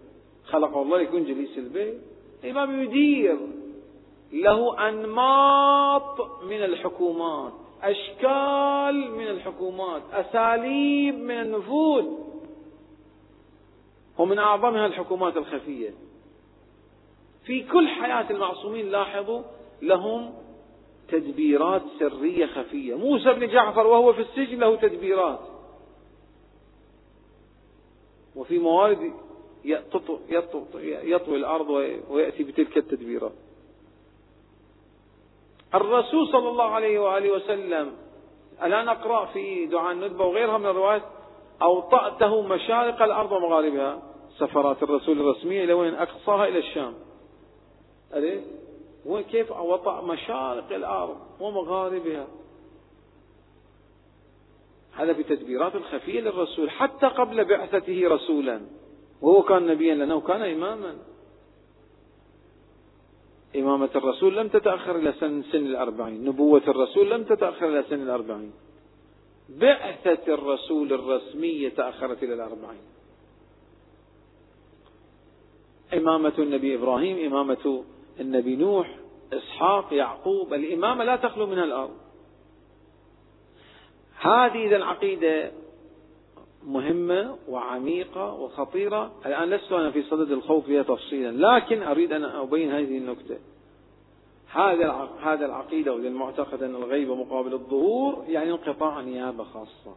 خلق الله يكون جليس البيت. الإمام يدير. له أنماط من الحكومات أشكال من الحكومات أساليب من النفوذ. ومن أعظمها الحكومات الخفية. في كل حياة المعصومين لاحظوا لهم تدبيرات سرية خفية. موسى بن جعفر وهو في السجن له تدبيرات. وفي موارد يطوي الأرض ويأتي بتلك التدبيرات. الرسول صلى الله عليه وآله وسلم الآن أقرأ في دعاء الندبة وغيرها من الروايات أوطأته مشارق الأرض ومغاربها سفرات الرسول الرسمية إلى وين؟ أقصاها إلى الشام. أليس وكيف وطأ مشارق الأرض ومغاربها؟ هذا بتدبيرات الخفية للرسول حتى قبل بعثته رسولا وهو كان نبيا لنا وكان إماما. إمامة الرسول لم تتأخر إلى سن, سن الأربعين. نبوة الرسول لم تتأخر إلى سن الأربعين. بعثة الرسول الرسمية تأخرت إلى الأربعين. إمامة النبي إبراهيم إمامة النبي نوح إسحاق يعقوب. الإمامة لا تخلو منها الأرض. هذه إذا العقيدة مهمة وعميقة وخطيرة. الآن لست أنا في صدد الخوف فيها تفصيلا لكن أريد أن أبين هذه النكتة. هذا هذا العقيدة وللمعتقد أن الغيبة مقابل الظهور يعني انقطاع نيابة خاصة.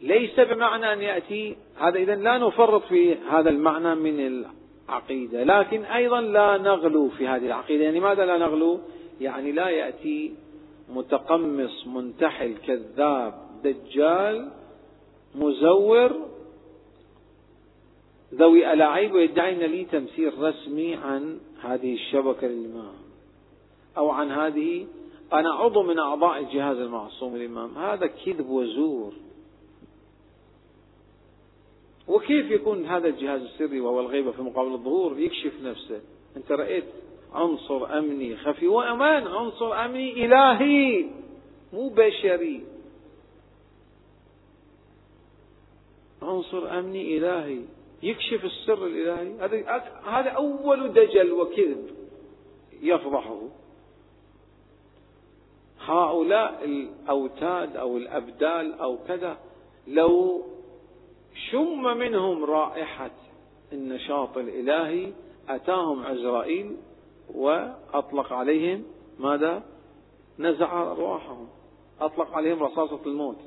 ليس بمعنى أن يأتي هذا إذا لا نفرط في هذا المعنى من العقيدة لكن أيضا لا نغلو في هذه العقيدة. يعني ماذا لا نغلو؟ يعني لا يأتي متقمص منتحل كذاب دجال مزور ذوي ألأعيب ويدعي أن لي تمثيل رسمي عن هذه الشبكة للإمام أو عن هذه أنا عضو من أعضاء الجهاز المعصوم الإمام هذا كذب وزور. وكيف يكون هذا الجهاز السري وهو الغيبة في مقابل الظهور؟ يكشف نفسه. أنت رأيت عنصر أمني خفي. وأمان عنصر أمني إلهي مو بشري. عنصر أمني إلهي. يكشف السر الإلهي. هذا هذا أول دجل وكذب يفضحه. هؤلاء الأوتاد أو الأبدال أو كذا لو شم منهم رائحة النشاط الإلهي أتاهم عزرائيل وأطلق عليهم ماذا؟ نزع أرواحهم أطلق عليهم رصاصة الموت.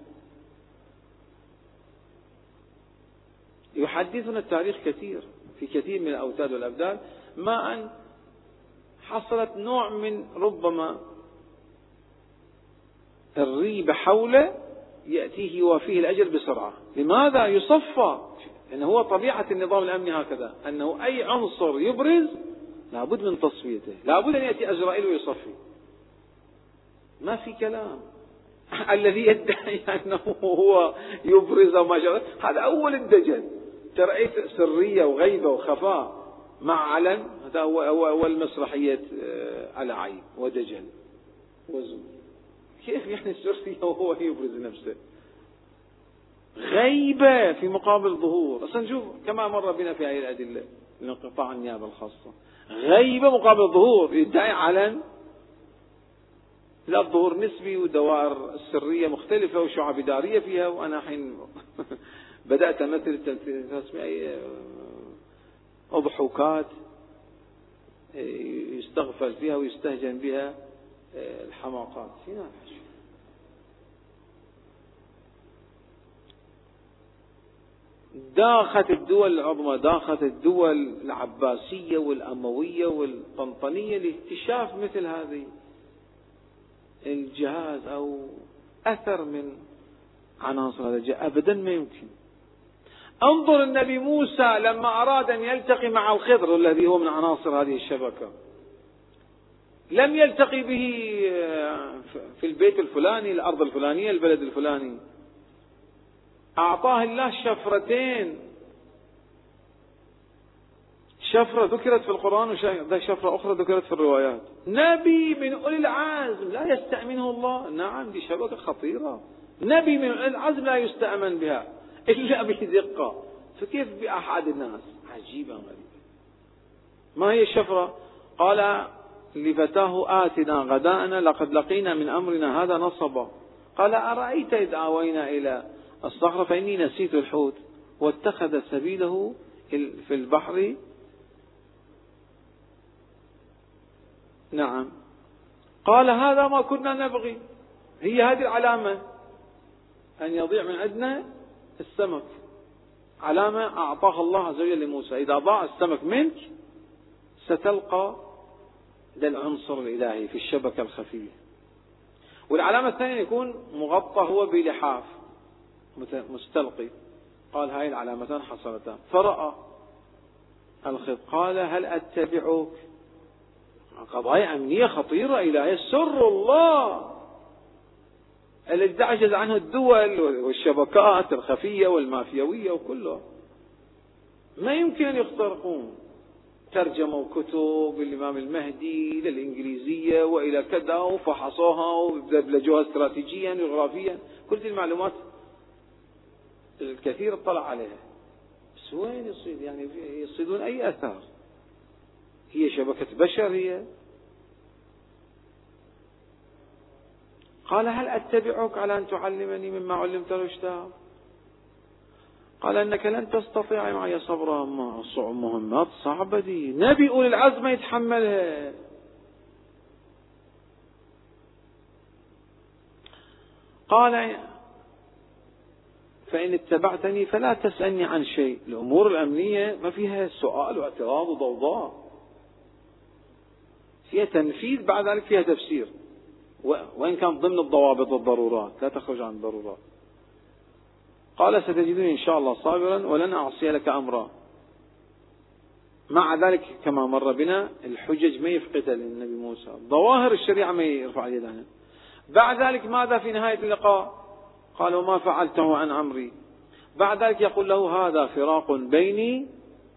يحدثنا التاريخ كثير في كثير من الأوتاد والأبدال ما أن حصلت نوع من ربما الريبة حوله يأتيه يوافيه الأجر بسرعة. لماذا يصفى؟ لأنه هو طبيعة النظام الأمني هكذا أنه أي عنصر يبرز لابد من تصفيته لابد أن يأتي أزرائيل ويصفي. ما في كلام. [laughs] الذي يدعي أنه هو يبرز ما هذا أول الدجل. ترى سرية وغيبة وخفاء مع علن هذا هو أول مسرحية آه، العين ودجل وزن كيف يعني السرية وهو يبرز نفسه؟ غيبة في مقابل ظهور. أصلا نشوف كما مر بنا في هذه الأدلة من انقطاع النيابة الخاصة. غيبة مقابل ظهور يدعي علن لا الظهور نسبي ودوائر السرية مختلفة وشعب إدارية فيها وأنا حين بدأت أمثل تسمية أضحوكات يستغفل فيها ويستهجن بها الحماقات هنا داخت الدول العظمى داخت الدول العباسية والأموية والطنطنية لاكتشاف مثل هذه الجهاز أو أثر من عناصر هذا الجهاز. أبدا ما يمكن. انظر النبي موسى لما أراد أن يلتقي مع الخضر الذي هو من عناصر هذه الشبكة. لم يلتقي به في البيت الفلاني الأرض الفلانية البلد الفلاني. أعطاه الله شفرتين. شفرة ذكرت في القرآن وشفرة أخرى ذكرت في الروايات. نبي من أولي العزم لا يستأمنه الله. نعم دي شبكة خطيرة. نبي من أولي العزم لا يستأمن بها. إلا بدقة. فكيف بأحد الناس؟ عجيبة غريبة. ما هي الشفرة؟ قال لفتاه آتنا غداءنا لقد لقينا من أمرنا هذا نصبا. قال أرأيت إذ آوينا إلى الصخرة فإني نسيت الحوت. واتخذ سبيله في البحر. نعم. قال هذا ما كنا نبغي. هي هذه العلامة. أن يضيع من عندنا السمك. علامة أعطاها الله عز وجل لموسى. إذا ضاع السمك منك ستلقى ذا العنصر الإلهي في الشبكة الخفية. والعلامة الثانية يكون مغطى هو بلحاف مستلقي. قال هاي العلامتان حصلتان فرأى الخض قال هل أتبعك؟ قضايا أمنية خطيرة إلهية سر الله. الذي تعجز عنه الدول والشبكات الخفية والمافيوية وكله. ما يمكن أن يخترقون. ترجموا كتب الإمام المهدي للإنجليزية وإلى كذا وفحصوها ودبلجوها استراتيجيا وجغرافيا. كل هذه المعلومات الكثير اطلع عليها. بس وين يصيد يعني يصيدون أي أثار. هي شبكة بشر هي قال هل أتبعك على أن تعلمني مما علمت رشدا؟ قال إنك لن تستطيع معي صبرا. مهمات صعبة دي. نبي أولي العزم يتحملها قال فإن اتبعتني فلا تسألني عن شيء. الأمور الأمنية ما فيها سؤال واعتراض وضوضاء. فيها تنفيذ بعد ذلك فيها تفسير. وإن كان ضمن الضوابط والضرورات لا تخرج عن الضرورات. قال ستجدني إن شاء الله صابرا ولن أعصي لك أمرا. مع ذلك كما مر بنا الحجج ما يفقدها للنبي موسى. ظواهر الشريعة ما يرفع اليد عنها. بعد ذلك ماذا في نهاية اللقاء؟ قال وما فعلته عن أمري. بعد ذلك يقول له هذا فراق بيني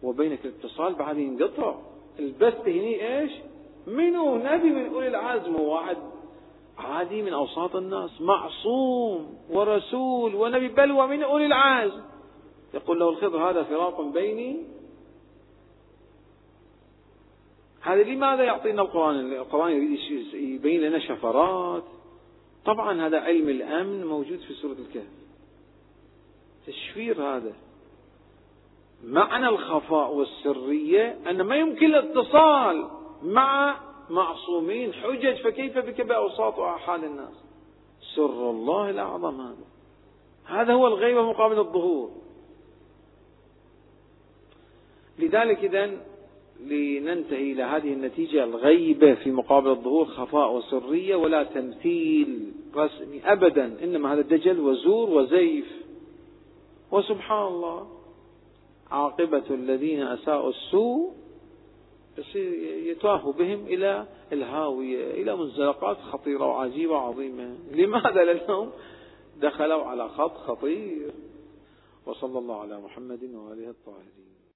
وبينك الاتصال بعد ينقطع البث هني إيش؟ منه نبي من أولي العزم واحد. عادي من أوساط الناس معصوم ورسول ونبي بل ومن أولي العزم. يقول له الخضر هذا فراق بيني. هذا لماذا يعطينا القرآن؟ القرآن يريد يبين لنا شفرات. طبعا هذا علم الأمن موجود في سورة الكهف. تشفير هذا. معنى الخفاء والسرية أن ما يمكن الاتصال مع معصومين حجج فكيف بك بأوساط وأحال الناس؟ سر الله الأعظم هذا. هذا هو الغيبة مقابل الظهور. لذلك إذا لننتهي إلى هذه النتيجة الغيبة في مقابل الظهور خفاء وسرية ولا تمثيل رسمي أبدا إنما هذا دجل وزور وزيف. وسبحان الله عاقبة الذين أساءوا السوء يتواه بهم إلى الهاوية إلى منزلقات خطيرة وعجيبة وعظيمة. لماذا؟ لأنهم دخلوا على خط خطير. وصلى الله على محمد وآله الطاهرين.